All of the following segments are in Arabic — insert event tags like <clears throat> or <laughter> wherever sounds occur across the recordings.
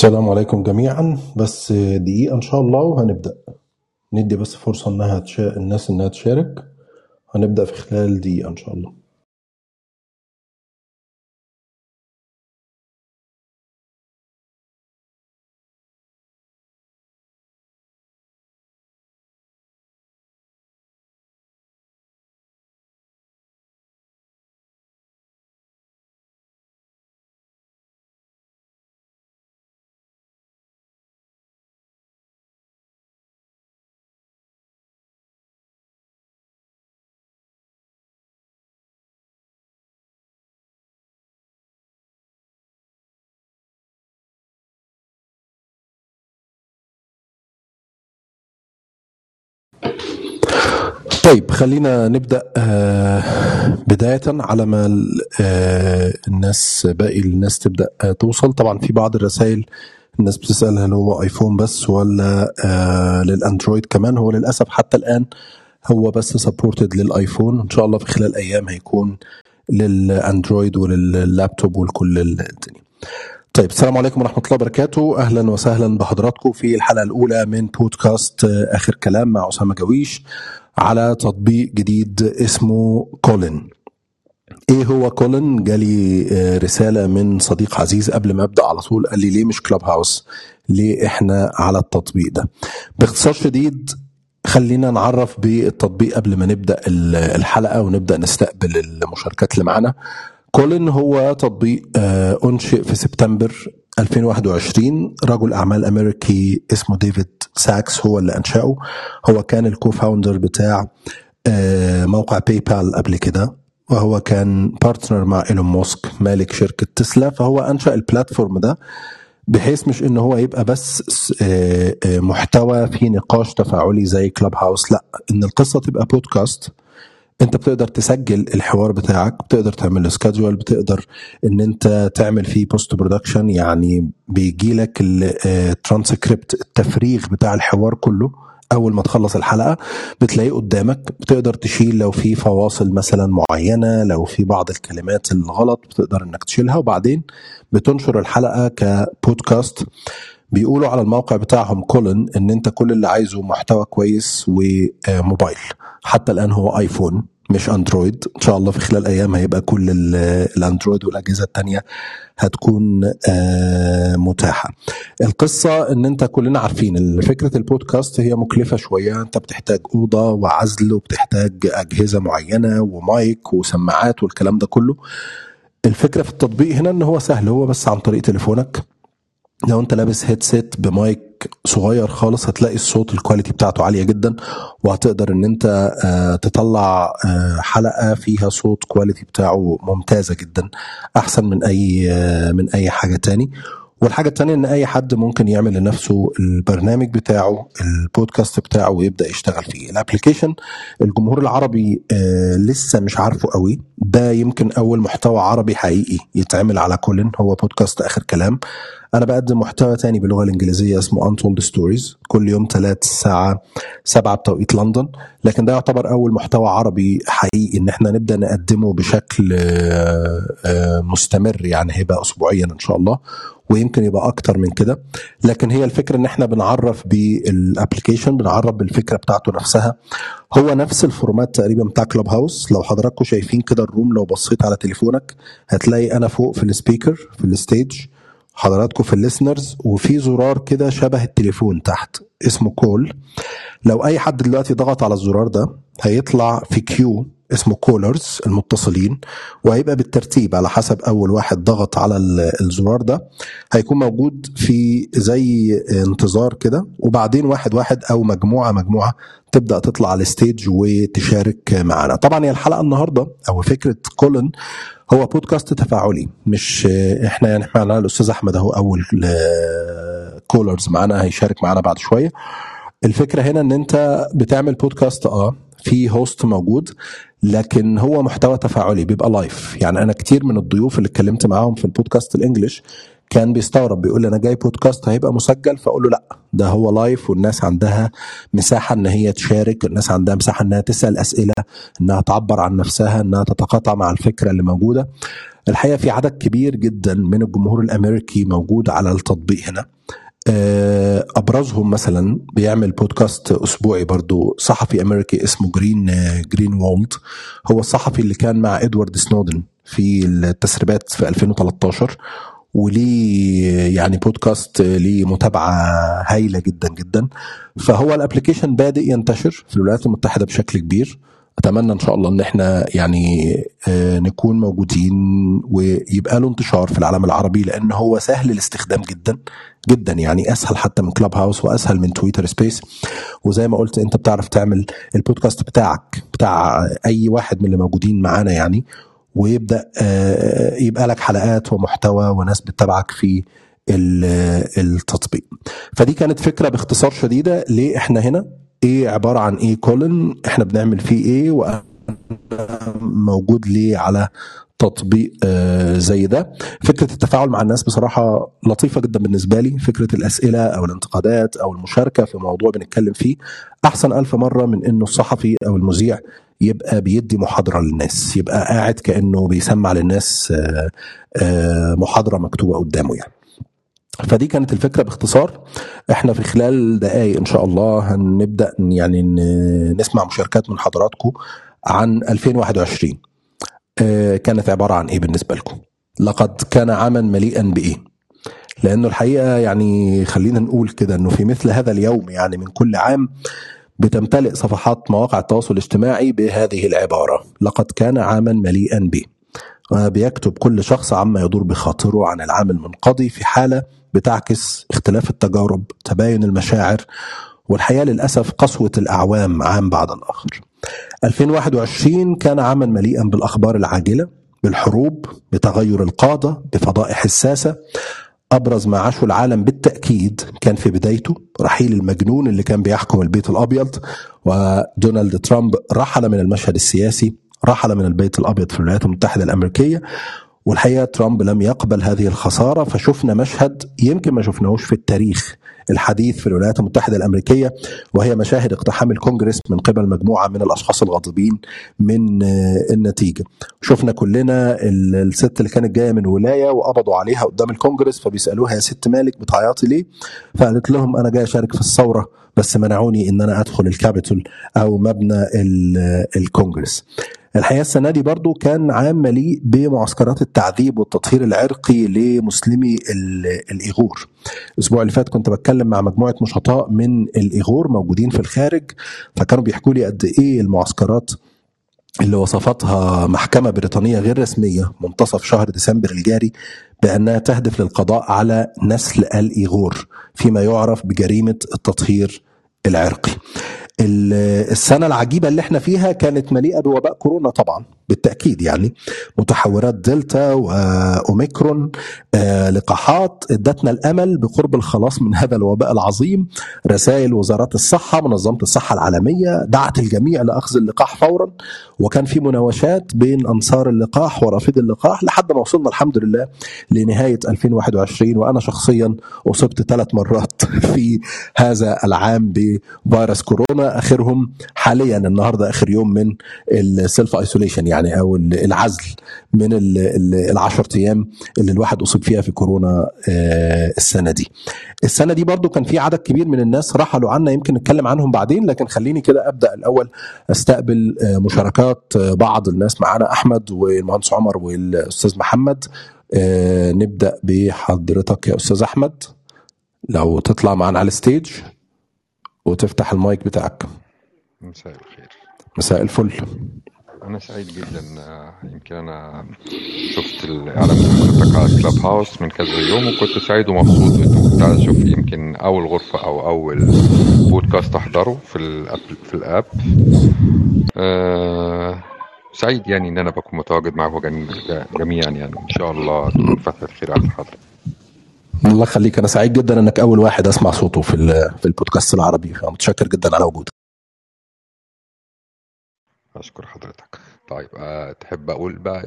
السلام عليكم جميعا. بس دقيقة إن شاء الله وهنبدأ. ندي بس فرصة إنها تشا... الناس إنها تشارك. هنبدأ في خلال دقيقة إن شاء الله. طيب خلينا نبدأ آه، بداية على ما آه، الناس باقي الناس تبدأ آه، توصل. طبعا في بعض الرسائل الناس بتسأل هل هو آيفون بس ولا للأندرويد كمان. هو للأسف حتى الآن هو بس سبورتد للآيفون. إن شاء الله في خلال أيام هيكون للأندرويد ولللابتوب ولكل الدنيا. طيب السلام عليكم ورحمة الله وبركاته. أهلا وسهلا بحضراتكم في الحلقة الأولى من بودكاست آخر كلام مع أسامة جويش. على تطبيق جديد اسمه كولن إيه هو كولن جالي آه، رسالة من صديق عزيز قبل ما أبدأ على طول. قال لي ليه مش كلاب هاوس ليه إحنا على التطبيق ده؟ باختصار شديد خلينا نعرف بالتطبيق قبل ما نبدأ ال- الحلقة ونبدأ نستقبل المشاركات اللي معانا. كولن هو تطبيق آه، أنشئ في سبتمبر 2021 رجل أعمال أمريكي اسمه ديفيد ساكس هو اللي أنشأه. هو كان ال co-founder بتاع آه، موقع باي بال قبل كده وهو كان partner مع إيلون ماسك مالك شركة تسلا. فهو أنشأ ال platform ده بحيث مش إن هو يبقى بس آه، آه، محتوى في نقاش تفاعلي زي كلاب هاوس لأ إن القصة تبقى بودكاست انت بتقدر تسجل الحوار بتاعك بتقدر تعمل له schedule بتقدر ان انت تعمل فيه post production يعني بيجي لك الترانسكريبت التفريغ بتاع الحوار كله أول ما تخلص الحلقة بتلاقيه قدامك بتقدر تشيل لو في فواصل مثلا معينة لو في بعض الكلمات الغلط بتقدر إنك تشيلها وبعدين بتنشر الحلقة كبودكاست بيقولوا على الموقع بتاعهم كولن إن أنت كل اللي عايزه محتوى كويس وموبايل حتى الآن هو آيفون مش أندرويد. إن شاء الله في خلال أيام هيبقى كل ال- الأندرويد والأجهزة التانية هتكون آه، متاحة. القصة إن أنت كلنا عارفين فكرة البودكاست هي مكلفة شوية. أنت بتحتاج أوضة وعزل وبتحتاج أجهزة معينة ومايك وسماعات والكلام ده كله. الفكرة في التطبيق هنا إن هو سهل. هو بس عن طريق تليفونك. لو انت لابس headset ب mic صغير خالص هتلاقي الصوت ال quality بتاعته عالية جدا وهتقدر إن انت آه، تطلع آه، حلقة فيها صوت quality بتاعه ممتازة جدا أحسن من أي آه، من أي حاجة تاني. والحاجة التانية إن أي حد ممكن يعمل لنفسه البرنامج بتاعه البودكاست بتاعه ويبدأ يشتغل فيه. الابليكيشن الجمهور العربي لسه مش عارفه قوي. ده يمكن أول محتوى عربي حقيقي يتعمل على كولن هو بودكاست آخر كلام. أنا بقدم محتوى تاني باللغة الإنجليزية اسمه Untold Stories. كل يوم ثلاث الساعة 7 بتوقيت لندن. لكن ده يعتبر أول محتوى عربي حقيقي إن إحنا نبدأ نقدمه بشكل آه، آه، مستمر يعني هيبقى اسبوعيا إن شاء الله ويمكن يبقى أكتر من كده. لكن هي الفكرة إن إحنا بنعرف بال application بنعرف بالفكرة بتاعته نفسها. هو نفس ال format تقريبا بتاع كلوب هاوس لو حضراتكم شايفين كده ال room لو بصيت على تليفونك هتلاقي أنا فوق في ال speaker في ال stage حضراتكم في ال listeners وفي زرار كده شبه التليفون تحت اسمه call. لو أي حد دلوقتي ضغط على الزرار ده هيطلع في queue اسمه callers المتصلين وهيبقى بالترتيب على حسب أول واحد ضغط على ال- الزرار ده هيكون موجود في زي انتظار كده وبعدين واحد واحد أو مجموعة مجموعة تبدأ تطلع على الستيج وتشارك معانا. طبعا هي الحلقة النهارده أو فكرة كولن هو بودكاست تفاعلي مش إحنا يعني إحنا الأستاذ أحمد أهو أول كولرز معانا هيشارك معانا بعد شوية. الفكرة هنا إن أنت بتعمل بودكاست آه في host موجود لكن هو محتوى تفاعلي بيبقى live يعني أنا كتير من الضيوف اللي اتكلمت معاهم في ال podcast ال English كان بيستغرب بيقول لي أنا جاي بودكاست هيبقى مسجل؟ فأقول له لا ده هو live والناس عندها مساحة إن هي تشارك الناس عندها مساحة إنها تسأل أسئلة إنها تعبر عن نفسها إنها تتقاطع مع الفكرة اللي موجودة. الحقيقة في عدد كبير جدا من الجمهور الأمريكي موجود على التطبيق هنا. أبرزهم مثلا بيعمل بودكاست أسبوعي برضو صحفي أمريكي اسمه جلين جرينوولد هو الصحفي اللي كان مع إدوارد سنودن في التسريبات في 2013 وليه يعني بودكاست ليه متابعة هايلة جدا جدا. فهو ال application بادئ ينتشر في الولايات المتحدة بشكل كبير. أتمنى إن شاء الله إن إحنا يعني آه، نكون موجودين ويبقى له انتشار في العالم العربي لأن هو سهل الاستخدام جدا جدا يعني أسهل حتى من كلاب هاوس وأسهل من تويتر سبيس وزي ما قلت أنت بتعرف تعمل البودكاست بتاعك بتاع أي واحد من اللي موجودين معانا يعني ويبدأ آه، يبقى لك حلقات ومحتوى وناس بتتابعك في التطبيق. فدي كانت فكرة باختصار شديدة ليه إحنا هنا. إيه عبارة عن إيه كولن؟ إحنا بنعمل فيه إيه؟ وأنا موجود ليه على تطبيق آه، زي ده. فكرة التفاعل مع الناس بصراحة لطيفة جدا بالنسبة لي. فكرة الأسئلة أو الانتقادات أو المشاركة في موضوع بنتكلم فيه أحسن ألف مرة من إنه الصحفي أو المذيع يبقى بيدي محاضرة للناس يبقى قاعد كأنه بيسمع للناس آه، آه، محاضرة مكتوبة قدامه يعني. فدي كانت الفكرة باختصار. إحنا في خلال دقائق إن شاء الله هنبدأ يعني نسمع مشاركات من حضراتكم عن 2021 آه، كانت عبارة عن إيه بالنسبة لكم؟ لقد كان عاما مليئا بإيه؟ لأنه الحقيقة يعني خلينا نقول كده إنه في مثل هذا اليوم يعني من كل عام بتمتلئ صفحات مواقع التواصل الاجتماعي بهذه العبارة. لقد كان عاما مليئا به وبيكتب كل شخص عما يدور بخاطره عن العام المنقضي في حالة بتعكس اختلاف التجارب تباين المشاعر والحقيقة للأسف قسوة الأعوام عام بعد الآخر. 2021 كان عاما مليئا بالأخبار العاجلة بالحروب بتغير القادة بفضائح الساسه أبرز ما عاشه العالم بالتأكيد كان في بدايته رحيل المجنون اللي كان بيحكم البيت الأبيض ودونالد ترامب رحل من المشهد السياسي. رحل من البيت الأبيض في الولايات المتحدة الأمريكية والحقيقة ترامب لم يقبل هذه الخسارة فشفنا مشهد يمكن ما شفناهوش في التاريخ الحديث في الولايات المتحدة الأمريكية وهي مشاهد اقتحام الكونجرس من قبل مجموعة من الأشخاص الغاضبين من آه، النتيجة. شفنا كلنا الست اللي كانت جاية من ولاية وقبضوا عليها قدام الكونجرس فبيسألوها يا ست مالك بتعيطي ليه؟ فقالت لهم أنا جاي أشارك في الثورة بس منعوني إن أنا أدخل الكابيتول أو مبنى الكونجرس. الحقيقة السنة دي برضو كان عام مليء بمعسكرات التعذيب والتطهير العرقي لمسلمي الإيغور. الأسبوع اللي فات كنت بتكلم مع مجموعة نشطاء من الإيغور موجودين في الخارج فكانوا بيحكوا لي قد إيه المعسكرات اللي وصفتها محكمة بريطانية غير رسمية منتصف شهر ديسمبر الجاري بأنها تهدف للقضاء على نسل الإيغور فيما يعرف بجريمة التطهير العرقي. السنة العجيبة اللي إحنا فيها كانت مليئة بوباء كورونا طبعا. بالتأكيد يعني متحورات دلتا واوميكرون آه، لقاحات ادتنا الأمل بقرب الخلاص من هذا الوباء العظيم. رسائل وزارات الصحة منظمة الصحة العالمية دعت الجميع لأخذ اللقاح فورا وكان في مناوشات بين أنصار اللقاح ورافضي اللقاح لحد ما وصلنا الحمد لله لنهاية 2021 وأنا شخصيا أصبت ثلاث مرات <laughs> في هذا العام بفيروس كورونا آخرهم حاليا النهارده آخر يوم من ال self isolation يعني. أو العزل من ال 10 أيام اللي الواحد أصيب فيها في كورونا آه، السنة دي. السنة دي برضو كان في عدد كبير من الناس رحلوا عنا يمكن نتكلم عنهم بعدين لكن خليني كده أبدأ الأول أستقبل آه، مشاركات آه، بعض الناس معانا أحمد والمهندس عمر والأستاذ محمد. نبدأ بحضرتك يا أستاذ أحمد. لو تطلع معانا على ال stage وتفتح المايك بتاعك. مساء الخير. مساء الفل. أنا سعيد جدا يمكن أنا شفت الإعلان حضرتك على كلاب هاوس من كذا يوم وكنت سعيد ومبسوط. كنت عايز أشوف يمكن أول غرفة أو أول بودكاست أحضره في الأب في الأب أه سعيد يعني إن أنا بكون متواجد معكم جميعا يعني. إن شاء الله تكون فترة خير على حضرتك الله يخليك. أنا سعيد جدا إنك أول واحد أسمع صوته في في البودكاست العربي. فمتشكر جدا على وجودك. أشكر حضرتك. طيب أه تحب أقول بقى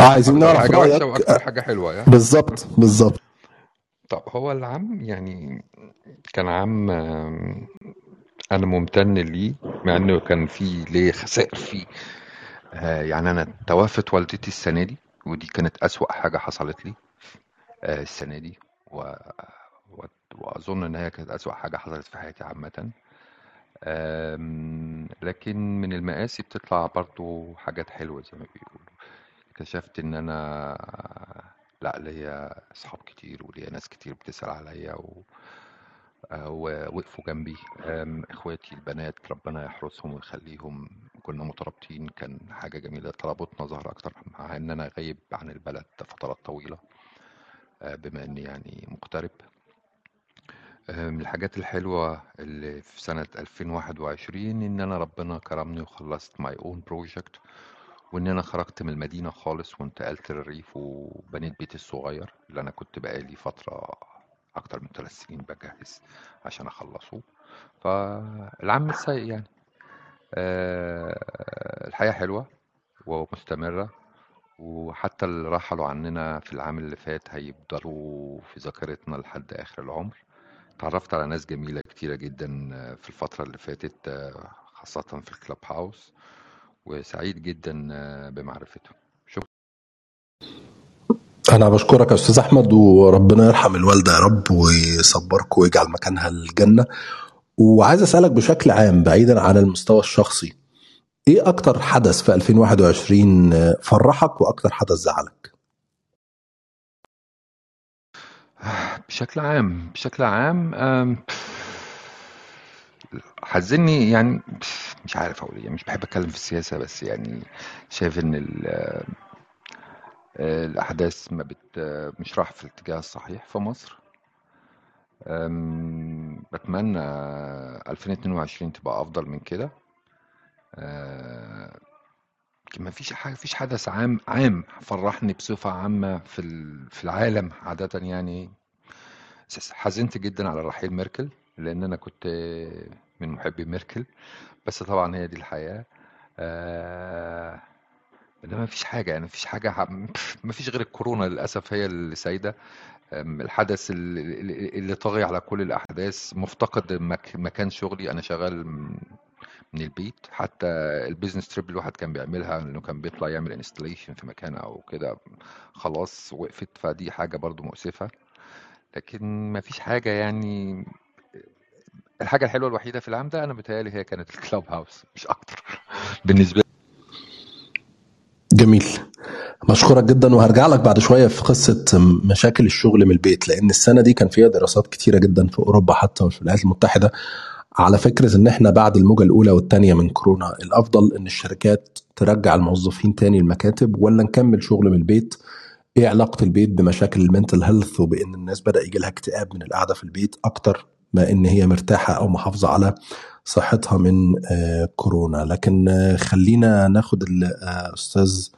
آه عايزين نعرف حاجة وحشة وأكثر حاجة حلوة يعني. بالظبط بالظبط. طب هو العام يعني كان آم، أنا ممتن ليه مع إنه كان في ليه خسائر فيه. آه، يعني أنا توفت والدتي السنة دي ودي كانت أسوأ حاجة حصلت لي آه، السنة دي. و... و... وأظن إن هي كانت أسوأ حاجة حصلت في حياتي عامة. آم، لكن من المآسي بتطلع برضو حاجات حلوة زي ما بيقولوا. اكتشفت إن أنا لأ ليا أصحاب كتير وليا ناس كتير بتسأل عليا و... آه، ووقفوا جنبي. آم، إخواتي البنات ربنا يحرسهم ويخليهم كنا مترابطين كان حاجة جميلة. ترابطنا ظهر أكتر مع إن أنا غايب عن البلد فترات طويلة. آه، بما إني يعني مغترب. من الحاجات الحلوة اللي في سنة 2021 إن أنا ربنا كرمني وخلصت my own project وإن أنا خرجت من المدينة خالص وانتقلت للريف وبنيت بيتي الصغير اللي أنا كنت بقالي فترة أكتر من ثلاث سنين بجهز عشان أخلصه. فالعام مش سيء يعني. آه، الحياة حلوة ومستمرة وحتى اللي رحلوا عننا في العام اللي فات هيفضلوا في ذاكرتنا لحد آخر العمر. تعرفت على ناس جميلة كتيرة جدا آه، في الفترة اللي فاتت آه، خاصة في الكلاب هاوس وسعيد جدا آه، بمعرفتهم. شكرا أنا بشكرك يا أستاذ أحمد وربنا يرحم الوالدة يا رب ويصبرك ويجعل مكانها الجنة. وعايز أسألك بشكل عام بعيدا عن المستوى الشخصي إيه أكتر حدث في 2021 فرحك وأكتر حدث زعلك؟ بشكل عام بشكل عام حزني يعني مش عارف أقول إيه مش بحب أتكلم في السياسة بس يعني شايف إن ال- آه، الأحداث ما بت مش رايحة في الاتجاه الصحيح في مصر. بتمنى 2022 تبقى أفضل من كده. أه، ما فيش حاجة فيش حدث عام عام فرحني بصفة عامة في في العالم عادة يعني. حزنت جدا على رحيل ميركل لأن أنا كنت من محبي ميركل بس طبعا هي دي الحياة. آه إنما مفيش حاجة يعني مفيش حاجة ح- مفيش غير الكورونا للأسف هي اللي سايدة. الحدث اللي, طاغي على كل الأحداث مفتقد مك مكان شغلي. أنا شغال من البيت. حتى ال business trip الواحد كان بيعملها إنه كان بيطلع يعمل installation في مكان أو كده خلاص وقفت فدي حاجة برضو مؤسفة. لكن مفيش حاجة يعني الحاجة الحلوة الوحيدة في العام ده أنا بتهيألي هي كانت الكلاب هاوس مش أكتر. <laughs> بالنسبة لي جميل. بشكرك جدا وهرجع لك بعد شوية في قصة مشاكل الشغل من البيت لأن السنة دي كان فيها دراسات كتيرة جدا في أوروبا حتى وفي الولايات المتحدة. على فكرة إن إحنا بعد الموجة الأولى والثانيه من كورونا الأفضل إن الشركات ترجع الموظفين تاني المكاتب ولا نكمل شغل من البيت؟ إيه علاقة البيت بمشاكل المنتل هيلث وبإن الناس بدأ يجي لها اكتئاب من القعدة في البيت أكتر ما إن هي مرتاحة أو محافظة على صحتها من آه، كورونا؟ لكن آه، خلينا ناخد الاستاذ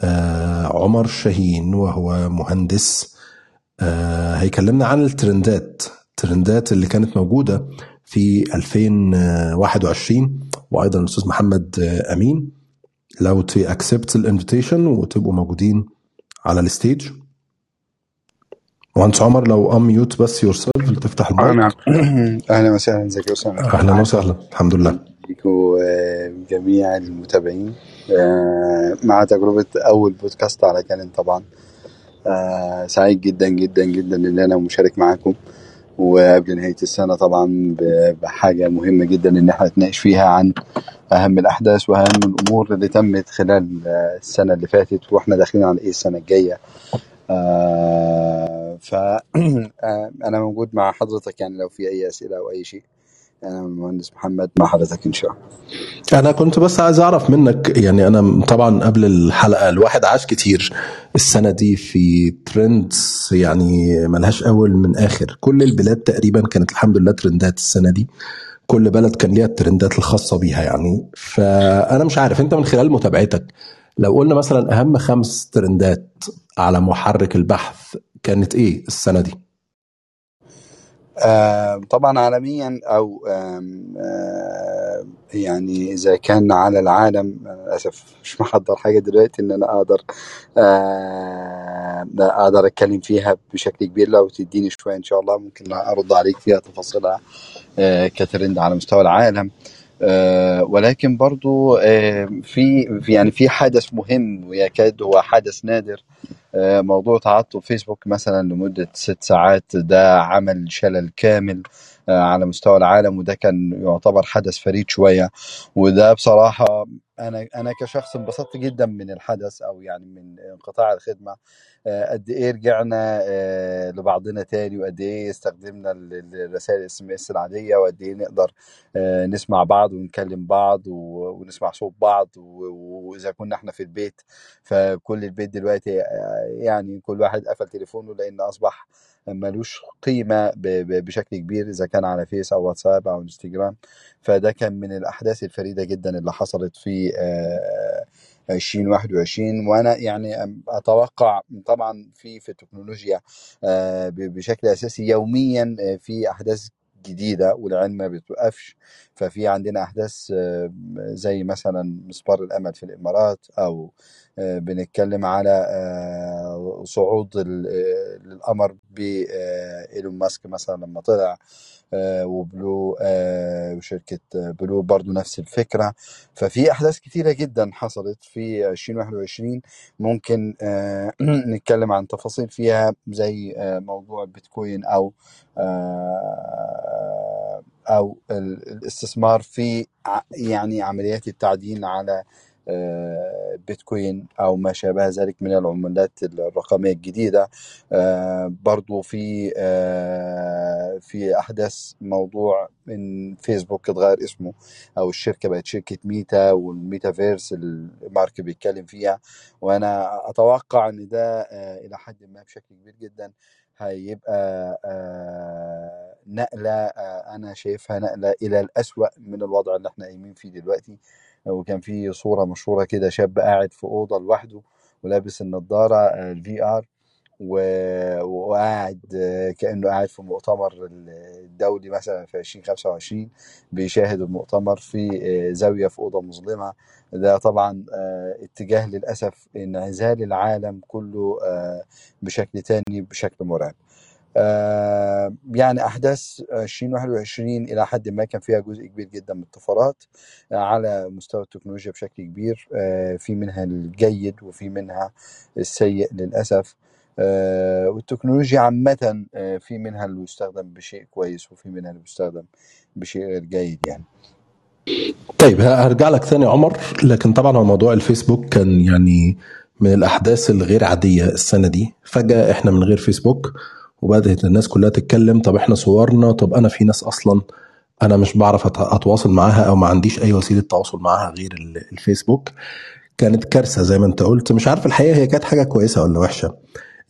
آه، عمر شاهين وهو مهندس هيكلمنا عن الترندات الترندات اللي كانت موجودة في 2021 وأيضا الأستاذ محمد آه، أمين لو ت accept ال invitation وتبقوا موجودين على ال stage. مهندس عمر لو unmute بس yourself تفتح آه المايك نعم أهلا وسهلا ازيك يا اسامه أهلا وسهلا الحمد لله. بيكم جميع المتابعين. آه، مع تجربة أول بودكاست على كولن طبعا. آه، سعيد جدا جدا جدا إن أنا مشارك معاكم. وقبل نهاية السنة طبعا بحاجة مهمة جدا إن إحنا نتناقش فيها عن أهم الأحداث وأهم الأمور اللي تمت خلال السنة اللي فاتت وإحنا داخلين على إيه السنة الجاية. آه ف <clears throat> آه، موجود مع حضرتك يعني لو في أي أسئلة أو أي شيء. أنا المهندس محمد مع حضرتك إن شاء الله. أنا كنت بس عايز أعرف منك يعني أنا طبعا قبل الحلقة الواحد عاش كتير. السنة دي في ترندز يعني ملهاش أول من آخر. كل البلاد تقريبا كانت الحمد لله ترندات السنة دي. كل بلد كان ليها الترندات الخاصة بيها يعني. فأنا مش عارف أنت من خلال متابعتك لو قلنا مثلا أهم خمس ترندات على محرك البحث كانت إيه السنة دي؟ طبعا عالميا أو يعني إذا كان على العالم للأسف مش محضر حاجة دلوقتي إن أنا أقدر أقدر أتكلم فيها بشكل كبير لو تديني شوية إن شاء الله ممكن أرد عليك فيها تفاصيلها آه، كترند على مستوى العالم. ولكن برضو آه، في يعني في حدث مهم ويكاد هو حدث نادر. آه، موضوع تعطل فيسبوك مثلا لمدة ست ساعات ده عمل شلل كامل. آه، على مستوى العالم وده كان يعتبر حدث فريد شوية. وده بصراحة أنا أنا كشخص انبسطت جدا من الحدث أو يعني من انقطاع الخدمة. آه، قد إيه رجعنا آه، لبعضنا تاني وقد إيه استخدمنا ال- الرسائل ال SMS العادية وقد إيه نقدر آه، نسمع بعض ونكلم بعض ونسمع صوت بعض و- وإذا كنا إحنا في البيت. فكل البيت دلوقتي آه، يعني كل واحد قفل تليفونه لأن أصبح ملوش قيمة بشكل كبير إذا كان على فيس أو واتساب أو إنستجرام. فده كان من الأحداث الفريدة جدا اللي حصلت في آه، 2021 وأنا يعني أتوقع طبعا في في التكنولوجيا آه، بشكل أساسي يوميا آه، في أحداث جديدة والعلم ما بتوقفش ففي عندنا أحداث آه، زي مثلا مسبار الامل في الإمارات أو آه، بنتكلم على آه، صعود للقمر بإيلون ماسك مثلا لما طلع وبلو وشركة آه، بلو برضو نفس الفكرة. ففي أحداث كتيرة جدا حصلت في 2021 ممكن <clears throat> نتكلم عن تفاصيل فيها زي موضوع البيتكوين أو ال- الاستثمار في يعني عمليات التعدين على آه، بيتكوين أو ما شابه ذلك من العملات الرقمية الجديدة. آه، برضو في آه، في أحداث موضوع إن فيسبوك اتغير اسمه أو الشركة بقت شركة ميتا والميتافيرس اللي مارك بيتكلم فيها. وأنا أتوقع إن ده إلى حد ما بشكل كبير جدا هيبقى نقلة آه، أنا شايفها نقلة إلى الأسوأ من الوضع اللي إحنا قايمين فيه دلوقتي. وكان في صورة مشهورة كده شاب قاعد في أوضة لوحده ولابس النضارة الفي ار وقاعد آه، كأنه قاعد في مؤتمر الدولي مثلا في 2025 بيشاهد المؤتمر في آه، زاوية في أوضة مظلمة. ده طبعا آه، اتجاه للأسف انعزال العالم كله آه، بشكل تاني بشكل مرعب. آه، يعني أحداث 2021 إلى حد ما كان فيها جزء كبير جدا من الطفرات آه، على مستوى التكنولوجيا بشكل كبير آه، في منها الجيد وفي منها السيء للأسف آه، والتكنولوجيا عامة آه، في منها اللي يستخدم بشيء كويس وفي منها اللي بيستخدم بشيء غير جيد يعني. طيب هرجع لك ثاني عمر لكن طبعا هو موضوع الفيسبوك كان يعني من الأحداث الغير عادية السنة دي. فجأة إحنا من غير فيسبوك وبدأت الناس كلها تتكلم طب إحنا صورنا طب أنا في ناس أصلا أنا مش بعرف أتواصل معاها أو ما عنديش أي وسيلة تواصل معاها غير ال- الفيسبوك. كانت كارثة زي ما أنت قلت. مش عارف الحقيقة هي كانت حاجة كويسة ولا وحشة.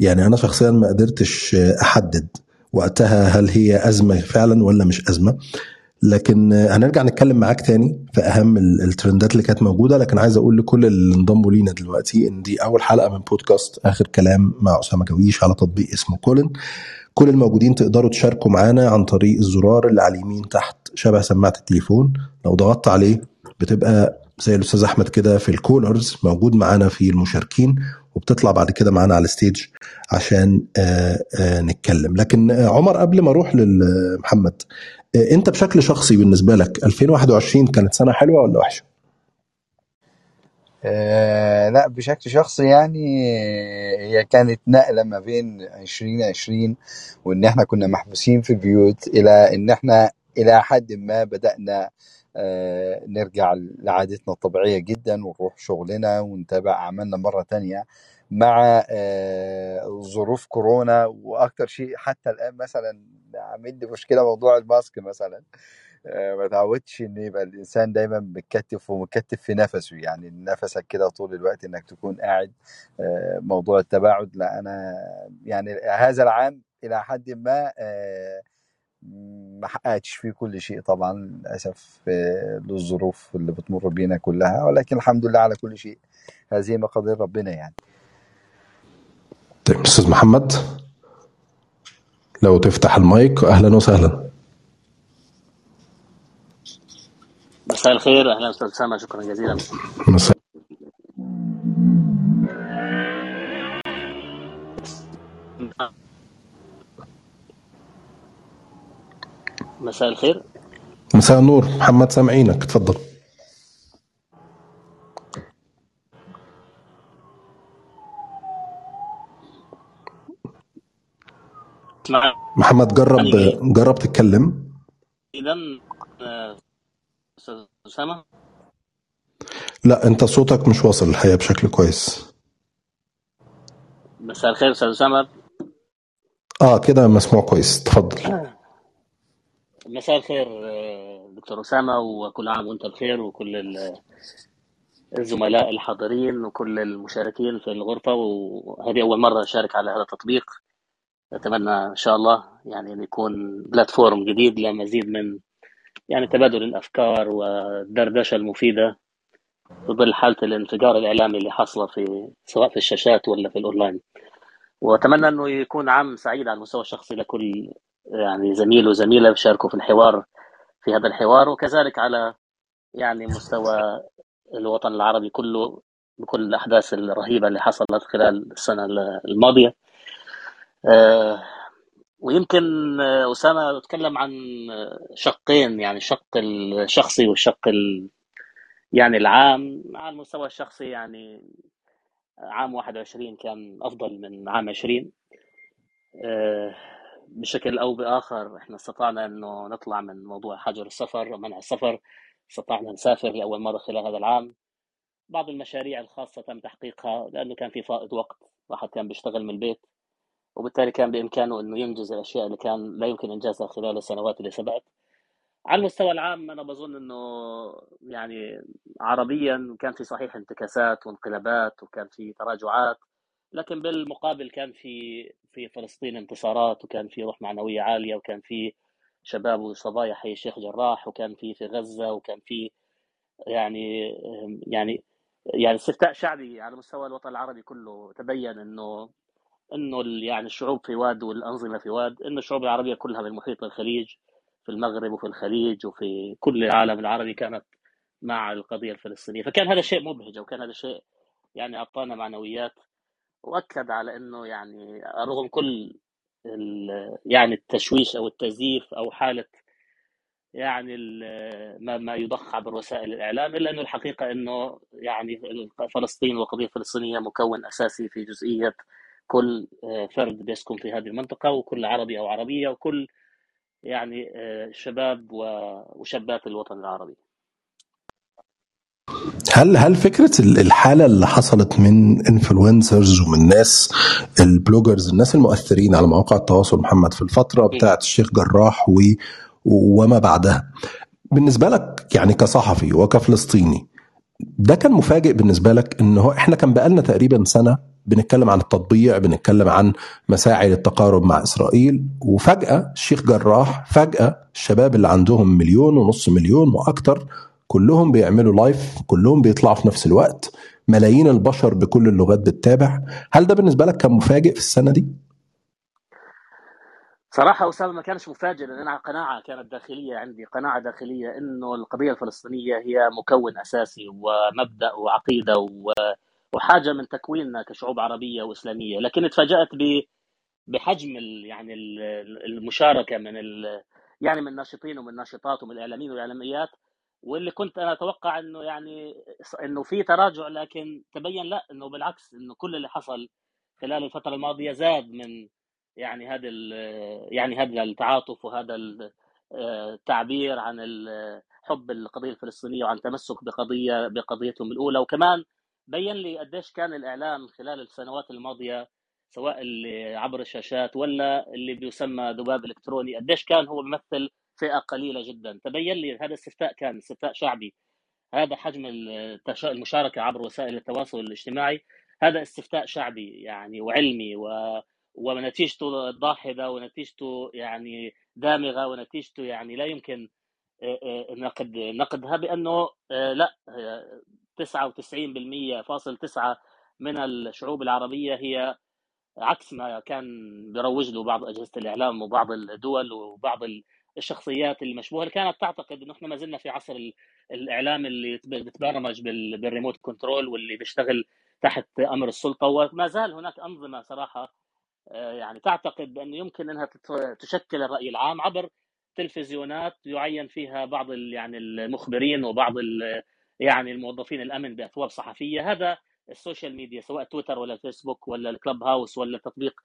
يعني أنا شخصيا ما قدرتش أحدد وقتها هل هي أزمة فعلا ولا مش أزمة. لكن هنرجع نتكلم معاك تاني في أهم ال- الترندات اللي كانت موجودة لكن عايز أقول لكل اللي انضموا لينا دلوقتي إن دي أول حلقة من بودكاست آخر كلام مع أسامة جويش على تطبيق اسمه كولن. كل الموجودين تقدروا تشاركوا معانا عن طريق الزرار اللي على اليمين تحت شبه سماعة التليفون. لو ضغطت عليه بتبقى زي الأستاذ أحمد كده في الكولرز موجود معانا في المشاركين وبتطلع بعد كده معانا على الستيج عشان آه، آه، نتكلم. لكن آه، عمر قبل ما أروح لمحمد انت بشكل شخصي بالنسبة لك 2021 كانت سنة حلوة ولا وحشة؟ آه لا بشكل شخصي يعني هي كانت نقلة ما بين 2020 وإن إحنا كنا محبوسين في البيوت إلى إن إحنا إلى حد ما بدأنا آه نرجع لعادتنا الطبيعية جدا ونروح شغلنا ونتابع أعمالنا مرة تانية مع آه ظروف كورونا وأكتر شيء حتى الآن مثلا عامل لي مشكلة موضوع الماسك مثلا. آه، ما تعودش إن يبقى الإنسان دايما متكتف ومكتف في نفسه يعني نفسك كده طول الوقت إنك تكون قاعد آه، موضوع التباعد. لا أنا يعني هذا العام إلى حد ما آه، ما حققتش فيه كل شيء طبعا للأسف للظروف اللي بتمر بينا كلها. ولكن الحمد لله على كل شيء هذه مقادير ربنا يعني. طيب أستاذ محمد. لو تفتح المايك أهلا وسهلا. مساء الخير أهلا أستاذ اسامه شكرا جزيلا. مساء. مساء الخير. مساء النور. محمد سامعينك. اتفضل محمد جرب جرب تتكلم. اذا أستاذ أسامة. لا أنت صوتك مش واصل الحقيقة بشكل كويس. مساء الخير أستاذ أسامة. آه كده مسموع كويس. اتفضل. <clears throat> مساء الخير دكتور أسامة وكل عام وأنت بخير وكل ال- الزملاء الحاضرين وكل المشاركين في الغرفة وهذه أول مرة أشارك على هذا التطبيق. اتمنى إن شاء الله يعني أن يكون بلاتفورم جديد لمزيد من يعني تبادل الأفكار والدردشة المفيدة في ظل حالة الانفجار الإعلامي اللي حاصلة في سواء في الشاشات ولا في الأونلاين. وأتمنى أنه يكون عام سعيد على المستوى الشخصي لكل يعني زميل وزميلة بيشاركوا في الحوار في هذا الحوار وكذلك على يعني مستوى الوطن العربي كله بكل الأحداث الرهيبة اللي حصلت خلال السنة الماضية. ويمكن آه، أسامة اتكلم عن شقين يعني الشق الشخصي والشق ال- يعني العام على المستوى الشخصي يعني عام 21 كان أفضل من عام 20 آه، بشكل أو بآخر إحنا استطعنا إنه نطلع من موضوع حجر السفر ومنع السفر. استطعنا نسافر لأول مرة خلال هذا العام. بعض المشاريع الخاصة تم تحقيقها لأنه كان في فائض وقت واحد كان بيشتغل من البيت. وبالتالي كان بإمكانه إنه ينجز الأشياء اللي كان لا يمكن إنجازها خلال السنوات اللي سبقت على المستوى العام أنا بظن إنه يعني عربيا كان في صحيح انتكاسات وانقلابات وكان في تراجعات لكن بالمقابل كان في في فلسطين انتصارات وكان في روح معنوية عالية وكان في شباب وصبايا حي الشيخ جراح وكان في في غزة وكان في يعني يعني يعني استفتاء شعبي على مستوى الوطن العربي كله. تبين إنه إنه يعني الشعوب في واد والأنظمة في واد انه الشعوب العربية كلها بالمحيط الخليج في المغرب وفي الخليج وفي كل العالم العربي كانت مع القضية الفلسطينية. فكان هذا شيء مبهج وكان هذا شيء يعني أعطانا معنويات وأكد على إنه يعني رغم كل يعني التشويش أو التزييف أو حالة يعني ما ما يضخ عبر وسائل الإعلام إلا إنه الحقيقة إنه يعني فلسطين والقضية الفلسطينية مكون أساسي في جزئية كل آه، فرد بيسكن في هذه المنطقة وكل عربي أو عربية وكل يعني آه، شباب وشابات الوطن العربي. هل هل فكرة ال- الحالة اللي حصلت من influencers ومن ناس ال bloggers الناس المؤثرين على مواقع التواصل محمد في الفترة. بتاعه الشيخ جراح و وما بعدها بالنسبة لك يعني كصحفي وكفلسطيني ده كان مفاجئ بالنسبة لك إن هو إحنا كان بقالنا تقريبا سنة بنتكلم عن التطبيع بنتكلم عن مساعي للتقارب مع إسرائيل وفجأة الشيخ جراح فجأة الشباب اللي عندهم مليون ونص مليون وأكتر كلهم بيعملوا لايف كلهم بيطلعوا في نفس الوقت ملايين البشر بكل اللغات بتتابع. هل ده بالنسبة لك كان مفاجئ في السنة دي؟ صراحة أسامة ما كانش مفاجئ لأن أنا قناعة كانت داخلية عندي قناعة داخلية إنه القضية الفلسطينية هي مكون أساسي ومبدأ وعقيدة و- وحاجة من تكويننا كشعوب عربية وإسلامية. لكن اتفاجأت بحجم يعني ال- المشاركة من يعني من الناشطين ومن الناشطات ومن الإعلاميين والإعلاميات واللي كنت أنا أتوقع إنه يعني إنه في تراجع لكن تبين لا إنه بالعكس إنه كل اللي حصل خلال الفترة الماضية زاد من يعني هذا يعني هذا التعاطف وهذا ال- التعبير عن حب القضية الفلسطينية وعن تمسك بقضيه بقضيتهم الأولى. وكمان بين لي قديش كان الاعلام خلال السنوات الماضية سواء اللي عبر الشاشات ولا اللي بيسمى ذباب إلكتروني قديش كان هو بيمثل فئة قليلة جدا؟ تبين لي هذا استفتاء كان استفتاء شعبي. هذا حجم المشاركة عبر وسائل التواصل الاجتماعي هذا استفتاء شعبي يعني وعلمي و ونتيجته ضاحده ونتيجته يعني دامغة ونتيجته يعني لا يمكن آه، آه، نقد نقدها بأنه آه، لا 99% فاصل تسعة من الشعوب العربية. هي عكس ما كان بيروج له بعض أجهزة الإعلام وبعض الدول وبعض الشخصيات المشبوهة اللي كانت تعتقد إنه إحنا ما زلنا في عصر ال- الإعلام اللي بتبرمج بال- بال remote control واللي بيشتغل تحت أمر السلطة. وما زال هناك أنظمة صراحة آه، يعني تعتقد بأنه يمكن إنها تت- تشكل الرأي العام عبر تلفزيونات يعين فيها بعض يعني المخبرين وبعض يعني الموظفين الأمن بأثواب صحفية. هذا ال social media سواء تويتر ولا الفيسبوك ولا الكلوب هاوس ولا تطبيق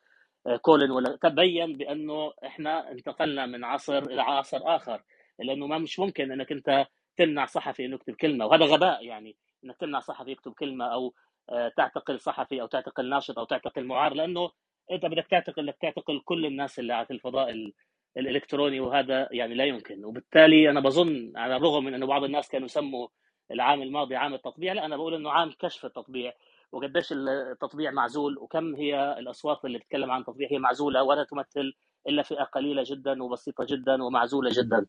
آه، كولن ولا تبين بأنه إحنا انتقلنا من عصر إلى عصر آخر. لأنه ما مش ممكن إنك أنت تمنع صحفي إنه يكتب كلمة وهذا غباء يعني إنك تمنع صحفي يكتب كلمة أو آه، تعتقل صحفي أو تعتقل ناشط أو تعتقل معار لأنه أنت بدك تعتقل بدك تعتقل كل الناس اللي على الفضاء ال- الإلكتروني وهذا يعني لا يمكن. وبالتالي أنا بظن على الرغم من إنه بعض الناس كانوا يسموا العام الماضي عام التطبيع لا أنا بقول إنه عام كشف التطبيع. وقديش التطبيع معزول وكم هي الأصوات اللي بتتكلم عن التطبيع؟ هي معزولة ولا تمثل إلا فئة قليلة جدا وبسيطة جدا ومعزولة جدا.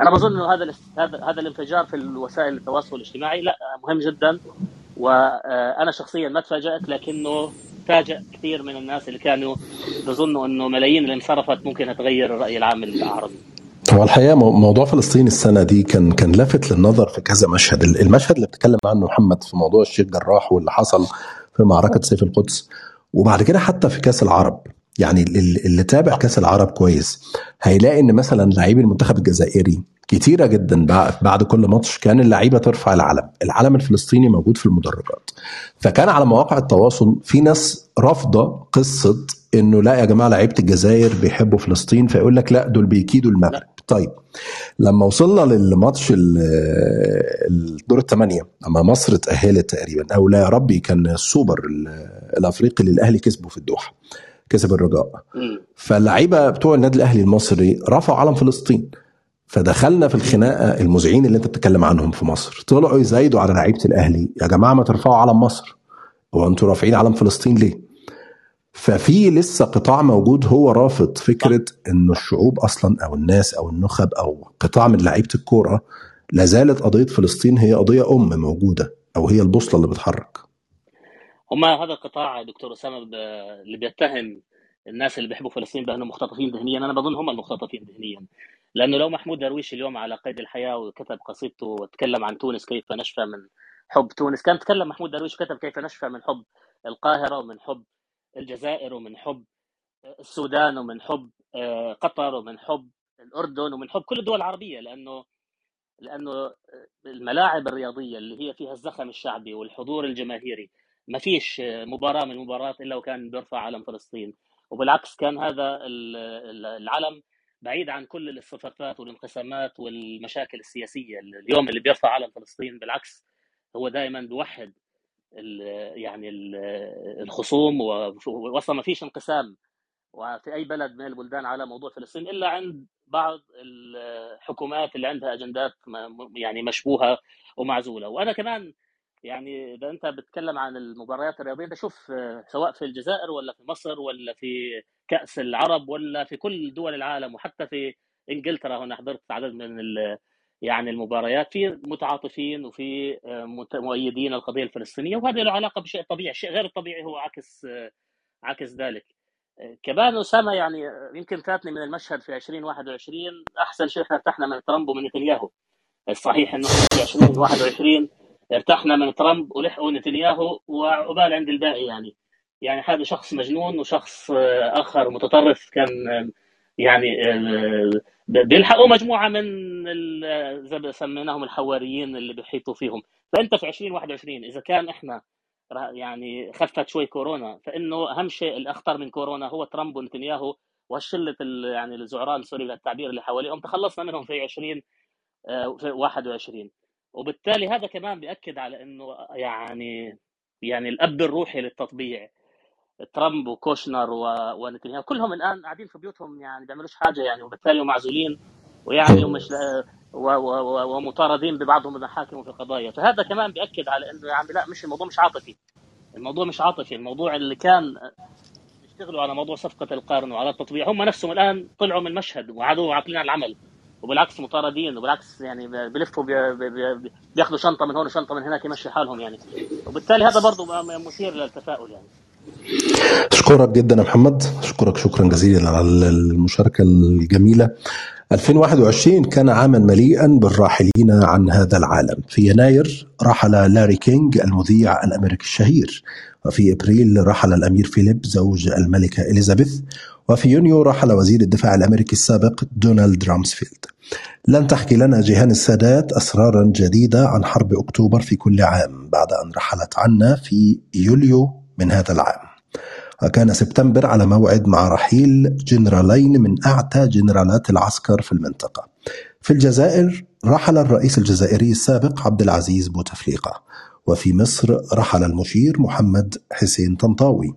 أنا بظن إنه هذا هذا الانفجار في الوسائل التواصل الاجتماعي لا مهم جدا. وأنا شخصيا ما تفاجأت لكنه فاجأ كثير من الناس اللي كانوا بظنوا إنه ملايين اللي انصرفت ممكن تغير الرأي العام العربي هو الحقيقة مو- موضوع فلسطين السنة دي كان كان لافت للنظر في كذا مشهد. ال- المشهد اللي بتكلم عنه محمد في موضوع الشيخ جراح واللي حصل في معركة سيف القدس وبعد كده حتى في كأس العرب. يعني ال- اللي تابع كأس العرب كويس هيلاقي إن مثلا لاعبي المنتخب الجزائري كتيرة جدا بع- بعد كل ماتش كان اللعيبة ترفع العلم. العلم الفلسطيني موجود في المدرجات. فكان على مواقع التواصل في ناس رافضة قصة إنه لا يا جماعة لعيبة الجزائر بيحبوا فلسطين فيقول لك لا دول بيكيدوا المغرب. طيب لما وصلنا للماتش ال- الدور الثمانية لما مصر اتاهلت تقريبا أو لا يا ربي كان السوبر ال- الأفريقي اللي الاهلي كسبه في الدوحة كسب الرجاء. فاللعيبة بتوع النادي الأهلي المصري رفعوا علم فلسطين فدخلنا في الخناقة المذيعين اللي أنت بتتكلم عنهم في مصر طلعوا يزايدوا على لعيبة الأهلي يا جماعة ما ترفعوا علم مصر هو أنتوا رافعين علم فلسطين ليه؟ ففي لسه قطاع موجود هو رافض فكرة انه الشعوب أصلا أو الناس أو النخب أو قطاع من لعيبة الكورة لا زالت قضية فلسطين هي قضية أم موجودة أو هي البوصلة اللي بتحرك. هما هذا القطاع دكتور أسامة اللي بيتهم الناس اللي بيحبوا فلسطين بأنهم مختطفين ذهنيا أنا بظن هم المختطفين ذهنيا. لأنه لو محمود درويش اليوم على قيد الحياة وكتب قصيدته وتكلم عن تونس كيف نشفى من حب تونس كان تكلم محمود درويش وكتب كيف نشفى من حب القاهرة ومن حب الجزائر ومن حب السودان ومن حب آه، قطر ومن حب الأردن ومن حب كل الدول العربية لأنه لأنه الملاعب الرياضية اللي هي فيها الزخم الشعبي والحضور الجماهيري ما فيش مباراة من المباريات إلا وكان بيرفع علم فلسطين. وبالعكس كان هذا ال- ال- العلم بعيد عن كل الاصطفافات والانقسامات والمشاكل السياسية. اليوم اللي بيرفع علم فلسطين بالعكس هو دائما بيوحد يعني ال- الخصوم واصلا ما فيش انقسام وفي أي بلد من البلدان على موضوع فلسطين إلا عند بعض الحكومات اللي عندها أجندات يعني مشبوهة ومعزولة. وأنا كمان يعني إذا أنت بتتكلم عن المباريات الرياضية انت شوف آه، سواء في الجزائر ولا في مصر ولا في كأس العرب ولا في كل دول العالم وحتى في إنجلترا هنا حضرت عدد من يعني المباريات في متعاطفين وفي آه، مؤيدين القضية الفلسطينية وهذا له علاقة بشيء طبيعي، الشيء غير الطبيعي هو عكس آه، عكس ذلك. آه، كمان أسامة يعني يمكن فاتني من المشهد في 2021 أحسن شيء إحنا ارتحنا من ترامب ومن نتنياهو. الصحيح إنه في 2021 ارتحنا من ترامب ولحقوا نتنياهو وعقبال عند الباقي يعني يعني هذا شخص مجنون وشخص آخر متطرف كان يعني آه، بيلحقوا مجموعة من زي سميناهم الحواريين اللي بيحيطوا فيهم. فأنت في 2021 إذا كان إحنا يعني خفت شوي كورونا فإنه أهم شيء الأخطر من كورونا هو ترامب ونتنياهو ال- يعني الزعران sorry للتعبير اللي حواليهم. تخلصنا منهم في 20 آه، في 21 وبالتالي هذا كمان بيأكد على إنه يعني يعني الأب الروحي للتطبيع. ترامب وكوشنر و- ونتنياهو كلهم الآن قاعدين في بيوتهم يعني بيعملوش حاجة يعني وبالتالي معزولين ويعني ومش و- ومطاردين ببعضهم بمحاكم وفي قضايا. فهذا كمان بيأكد على إنه يعني لا مش الموضوع مش عاطفي. الموضوع مش عاطفي. الموضوع اللي كان يشتغلوا على موضوع صفقة القرن وعلى التطبيع هم نفسهم الآن طلعوا من المشهد وعادوا عاقلين على العمل وبالعكس مطاردين وبالعكس يعني بيلفوا بي- بي- بي- بياخذوا شنطة من هون وشنطة من هناك يمشي حالهم يعني. وبالتالي هذا برضه مثير للتفاؤل يعني. أشكرك جدا يا محمد. أشكرك شكرا جزيلا على المشاركة الجميلة. 2021 كان عاما مليئا بالراحلين عن هذا العالم. في يناير رحل لاري كينج المذيع الأمريكي الشهير. وفي إبريل رحل الأمير فيليب زوج الملكة إليزابيث. وفي يونيو رحل وزير الدفاع الأمريكي السابق دونالد رامسفيلد. لن تحكي لنا جيهان السادات أسرارا جديدة عن حرب أكتوبر في كل عام بعد أن رحلت عنا في يوليو من هذا العام. وكان سبتمبر على موعد مع رحيل جنرالين من أعتى جنرالات العسكر في المنطقة. في الجزائر رحل الرئيس الجزائري السابق عبد العزيز بوتفليقة وفي مصر رحل المشير محمد حسين طنطاوي.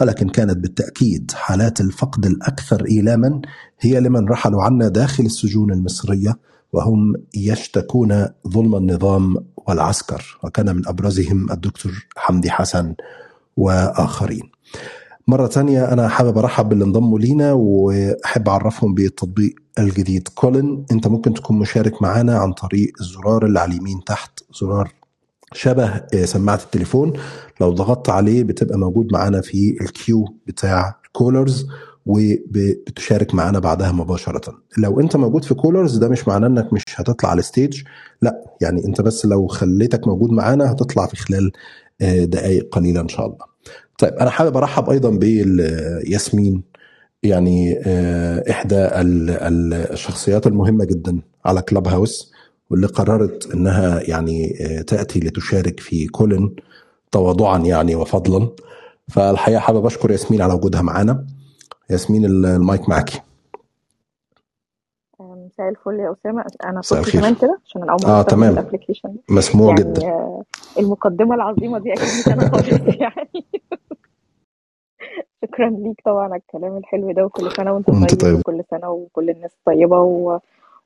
ولكن كانت بالتأكيد حالات الفقد الأكثر إيلاما هي لمن رحلوا عنا داخل السجون المصرية وهم يشتكون ظلم النظام والعسكر. وكان من أبرزهم الدكتور حمدي حسن وآخرين. مرة تانية أنا حابب أرحب باللي انضموا لينا وأحب أعرفهم بالتطبيق الجديد. كولن أنت ممكن تكون مشارك معانا عن طريق الزرار اللي على اليمين تحت. زرار شبه سماعة التليفون. لو ضغطت عليه بتبقى موجود معانا في ال queue بتاع callers وبتشارك معانا بعدها مباشرة. لو أنت موجود في callers ده مش معناه إنك مش هتطلع على ال stage. لأ يعني أنت بس لو خليتك موجود معانا هتطلع في خلال دقائق قليلة إن شاء الله. طيب أنا حابب أرحب أيضا بياسمين. يعني إحدى الشخصيات المهمة جدا على Clubhouse واللي قررت إنها يعني تأتي لتشارك في Callin تواضعا يعني وفضلا. فالحقيقة حابب أشكر ياسمين على وجودها معانا. ياسمين المايك معاكي. مساء الفل يا أسامة. أنا صوتي. كمان كده؟ عشان أنا أول مرة آه تمام. ال application. مسموع يعني جدا. آه، المقدمة العظيمة دي أكيد مش أنا خالص <laughs> يعني. شكرا ليك طبعا على الكلام الحلو ده وكل سنة وأنت طيب طيب. وكل سنة وكل الناس طيبة و...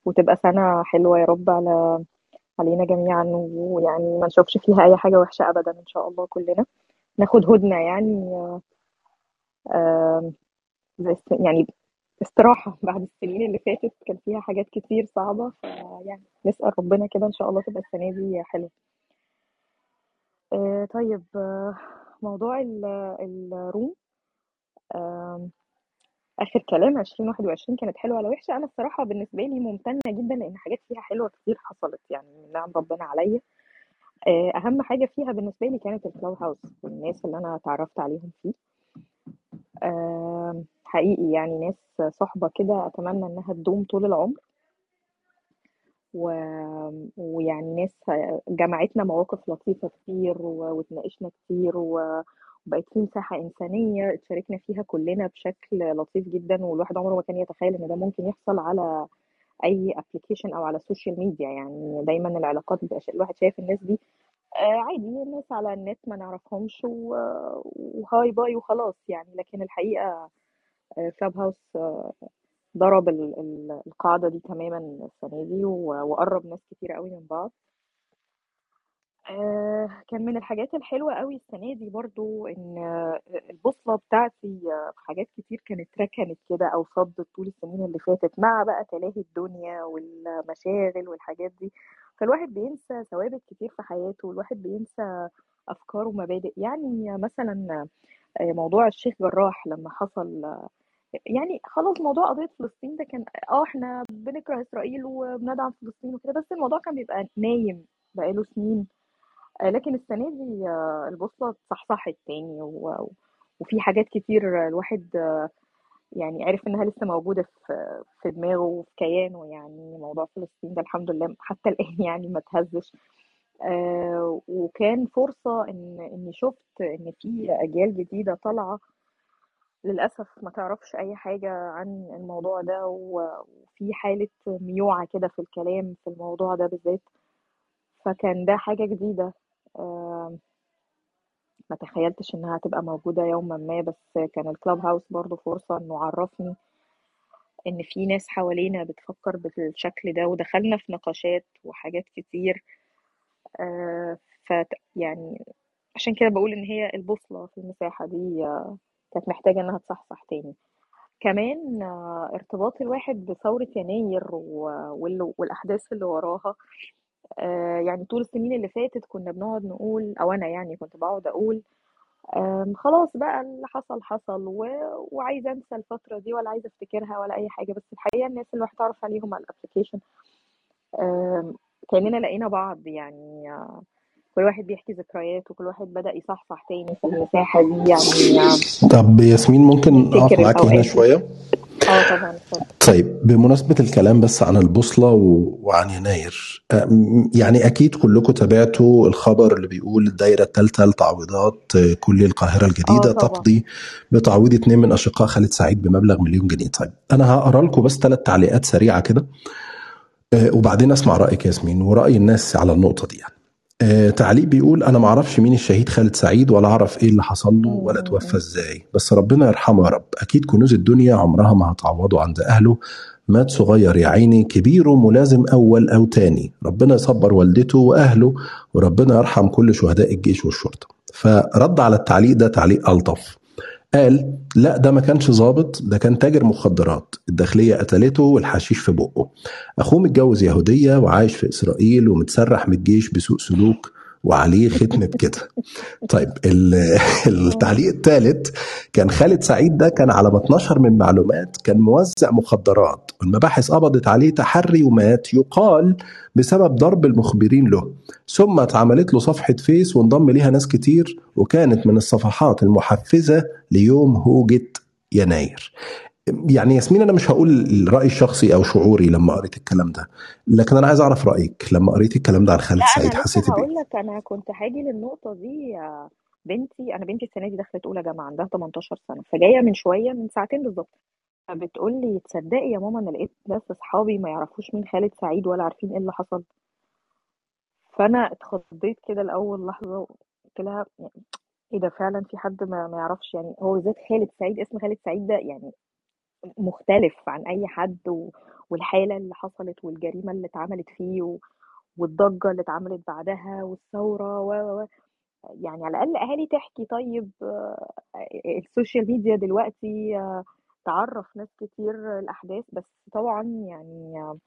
وتبقى سنة حلوة يا رب على علينا جميعا ويعني ما نشوفش فيها أي حاجة وحشة ابدا إن شاء الله كلنا. ناخد هدنة يعني آه، يعني استراحة. بعد السنين اللي فاتت كان فيها حاجات كتير صعبة فيعني نسأل ربنا كده إن شاء الله تبقى السنة دي حلوة. آه، طيب آه، موضوع ال- الروم آخر كلام 2021 كانت حلوة ولا وحشة. أنا الصراحة بالنسبة لي ممتنة جدا لأن حاجات فيها حلوة كتير حصلت يعني من نعم ربنا عليا. آه، أهم حاجة فيها بالنسبة لي كانت الكلاود هاوس والناس اللي أنا اتعرفت عليهم فيه. حقيقي يعني ناس صحبة كده أتمنى إنها تدوم طول العمر. و... ويعني ناس جمعتنا مواقف لطيفة كتير و... كتير و... وبقت في مساحة إنسانية اتشاركنا فيها كلنا بشكل لطيف جدا والواحد عمره ما كان يتخيل إن ده ممكن يحصل على أي application أو على ال social media يعني دايما العلاقات بيبقى الواحد شايف الناس دي آه، عادي الناس على النت ما نعرفهمش. و hi bye وخلاص يعني لكن الحقيقة Clubhouse ضرب ال- ال- القاعدة دي تماما السنة دي وقرب ناس كتير قوي من بعض. آه، كان من الحاجات الحلوة قوي السنة دي برضو إن البوصلة بتاعتي في حاجات كتير كانت ركنت كده أو صدت طول السنين اللي فاتت مع بقى تلاهي الدنيا والمشاغل والحاجات دي. فالواحد بينسى ثوابت كتير في حياته والواحد بينسى أفكار ومبادئ. يعني مثلا آه، موضوع الشيخ جراح لما حصل يعني خلاص موضوع قضية فلسطين ده كان آه إحنا بنكره إسرائيل وبندعم فلسطين وكده بس الموضوع كان بيبقى نايم بقاله سنين. آه، لكن السنة دي آه، البوصلة اتصحصحت تاني وفي حاجات كتير الواحد آه، يعني عرف إنها لسه موجودة في في دماغه وفي كيانه يعني موضوع فلسطين ده الحمد لله حتى الآن <laughs> يعني ما تهزش. وكان فرصة إن إني شفت إن في أجيال جديدة طالعة للأسف ما تعرفش أي حاجة عن الموضوع ده وفي حالة ميوعة كده في الكلام في الموضوع ده بالذات. فكان ده حاجة جديدة. ما تخيلتش إنها هتبقى موجودة يوما ما بس كان الكلاب هاوس برضو فرصة إنه عرفني إن في ناس حوالينا بتفكر بالشكل ده ودخلنا في نقاشات وحاجات كتير. آه، ف يعني عشان كده بقول إن هي البوصلة في المساحة دي آه، كانت محتاجة إنها تصحصح تاني. كمان آه، ارتباط الواحد بثورة يناير والأحداث اللي وراها. آه، يعني طول السنين اللي فاتت كنا بنقعد نقول أو أنا يعني كنت بقعد أقول خلاص بقى اللي حصل حصل و... وعايزة أنسى الفترة دي ولا عايزة أفتكرها ولا أي حاجة. بس الحقيقة الناس اللي الواحد اتعرف عليهم على الابلكيشن كأننا لقينا بعض يعني آه، كل واحد بيحكي ذكريات وكل واحد بدأ يصحصح تاني في المساحة دي يعني آه، طب ياسمين ممكن أقف معاكي هنا شوية؟ آه طبعا طيب بمناسبة الكلام بس عن البوصلة و- وعن يناير أم، يعني أكيد كلكم تابعتوا الخبر اللي بيقول الدايرة الثالثة لتعويضات آه، كل القاهرة آه الجديدة طبعا. تقضي بتعويض اتنين من أشقاء خالد سعيد بمبلغ مليون جنيه. طيب أنا هقرأ لكم بس ثلاث تعليقات سريعة كده آه، وبعدين أسمع رأيك ياسمين ورأي الناس على النقطة دي يعني. آه، تعليق بيقول أنا ما أعرفش مين الشهيد خالد سعيد ولا أعرف إيه اللي حصل له ولا توفى إزاي. بس ربنا يرحمه يا رب. أكيد كنوز الدنيا عمرها ما هتعوضه عند أهله. مات صغير يا عيني كبيره ملازم أول أو تاني. ربنا يصبر والدته وأهله وربنا يرحم كل شهداء الجيش والشرطة. فرد على التعليق ده تعليق ألطف. قال لا ده ما كانش ظابط ده كان تاجر مخدرات الداخلية قتلته والحشيش في بقه. أخوه متجوز يهودية وعايش في إسرائيل ومتسرح من الجيش بسوء سلوك وعليه <laughs> ختم بكده. طيب ال- <laughs> التعليق الثالث كان خالد سعيد ده كان على ما اتنشر من معلومات كان موزع مخدرات. والمباحث قبضت عليه تحري ومات يقال بسبب ضرب المخبرين له. ثم اتعملت له صفحة فيس وانضم ليها ناس كتير وكانت من الصفحات المحفزة ليوم هوجة يناير. يعني ياسمين أنا مش هقول الراي الشخصي أو شعوري لما قريت الكلام ده لكن أنا عايز أعرف رأيك لما قريت الكلام ده عن خالد سعيد حسيتي بإيه؟ هقول لك أنا كنت هاجي للنقطة دي بنتي. أنا بنتي السنة دي دخلت أولى جامعة عندها 18 سنة فجاية من شوية من ساعتين بالظبط فبتقول لي تصدقي يا ماما أنا لقيت ناس أصحابي ما يعرفوش مين خالد سعيد ولا عارفين إيه اللي حصل. فأنا اتخضيت كده لأول لحظة قلت لها يعني إيه ده فعلا في حد ما, ما يعرفش يعني هو ذات خالد سعيد اسم خالد سعيد ده يعني مختلف عن أي حد و... والحالة اللي حصلت والجريمة اللي اتعملت فيه و... والضجة اللي اتعملت بعدها والثورة و و يعني على الأقل أهالي تحكي طيب آه، ال social media دلوقتي آه، تعرف ناس كتير الاحداث بس طبعا يعني آه،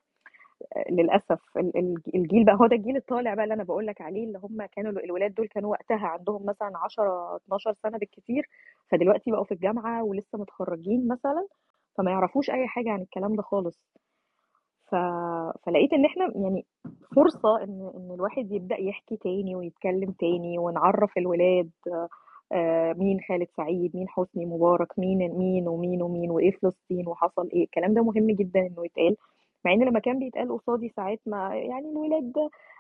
للأسف ال- ال- الجيل بقى هو ده الجيل الطالع بقى اللي أنا بقول لك عليه اللي هم كانوا الولاد دول كانوا وقتها عندهم مثلا 10 12 سنة بالكتير فدلوقتي بقوا في الجامعة ولسه متخرجين مثلا. فما يعرفوش أي حاجة عن الكلام ده خالص. ف... فلقيت إن إحنا يعني فرصة إن إن الواحد يبدأ يحكي تاني ويتكلم تاني ونعرف الولاد آه، مين خالد سعيد مين حسني مبارك مين مين ومين ومين وإيه فلسطين وحصل إيه. الكلام ده مهم جدا إنه يتقال. مع إن لما كان بيتقال قصادي ساعات ما يعني الولاد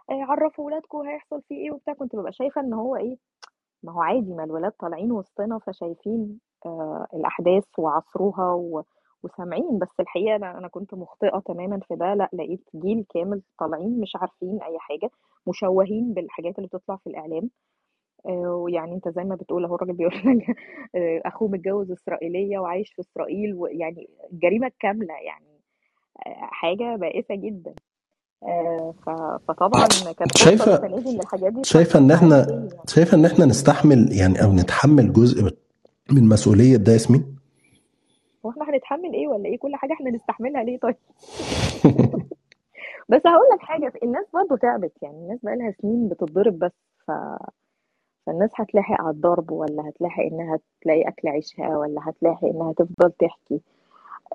آه، عرفوا ولادكم هيحصل فيه إيه وبتاع كنت ببقى شايفة إن هو إيه ما هو عادي ما الولاد طالعين وسطنا فشايفين آه الأحداث وعصروها و... وسامعين بس الحقيقة أنا أنا كنت مخطئة تماما في ده لأ لقيت جيل كامل طالعين مش عارفين أي حاجة مشوهين بالحاجات اللي بتطلع في الإعلام. آه ويعني أنت زي ما بتقول أهو الراجل بيقول لك <laughs> آه أخوه متجوز إسرائيلية وعايش في إسرائيل ويعني الجريمة الكاملة يعني آه حاجة بائسة جدا. فطبعا كانت شايفة شايفة إن إحنا يعني شايفة إن إحنا نستحمل يعني أو نتحمل جزء من مسؤولية ده ياسمين؟ هو إحنا هنتحمل إيه ولا إيه؟ كل حاجة إحنا نستحملها ليه طيب؟ <laughs> <laughs> بس هقول لك حاجة الناس برضه تعبت يعني الناس بقى لها سنين بتتضرب بس ف... فالناس هتلاحق على الضرب ولا هتلاحق إنها تلاقي أكل عيشها ولا هتلاحق إنها تفضل تحكي؟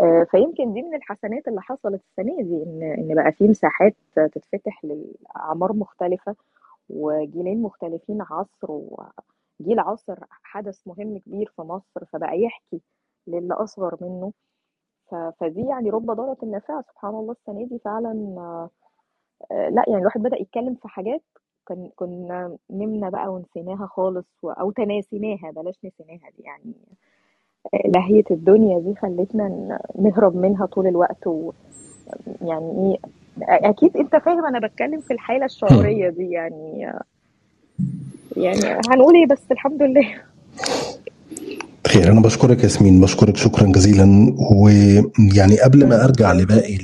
آه، فيمكن دي من الحسنات اللي حصلت السنة دي ان إن بقى في مساحات تتفتح لاعمار مختلفة وجيلين مختلفين عصر وجيل عصر حدث مهم كبير في مصر فبقى يحكي للي أصغر منه. فدي يعني رب ضارة نافعة سبحان الله السنة دي فعلا آه، آه، لأ يعني الواحد بدأ يتكلم في حاجات كان كنا نمنا بقى ونسيناها خالص و- أو تناسيناها بلاش نسيناها دي يعني آه، لهية الدنيا دي خلتنا نهرب منها طول الوقت ويعني إيه أكيد أنت فاهم أنا بتكلم في الحالة الشعورية دي يعني يعني هنقول إيه بس الحمد لله. خير. أنا بشكرك ياسمين بشكرك شكرا جزيلا. ويعني قبل ما أرجع لباقي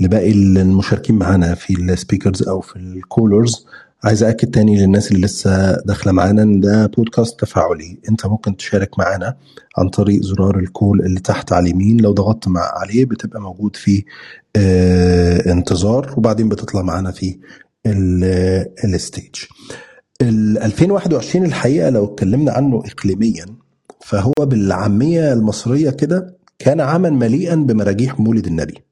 لباقي المشاركين معانا في ال speakers أو في ال callers عايز أأكد تاني للناس اللي لسه داخلة معانا إن ده بودكاست تفاعلي. أنت ممكن تشارك معانا عن طريق زرار ال call اللي تحت على اليمين. لو ضغطت مع عليه بتبقى موجود في آه انتظار وبعدين بتطلع معانا في ال- ال stage ال 2021 الحقيقة لو اتكلمنا عنه اقليميا فهو بالعامية المصرية كده كان عاما مليئا بمراجيح مولد النبي.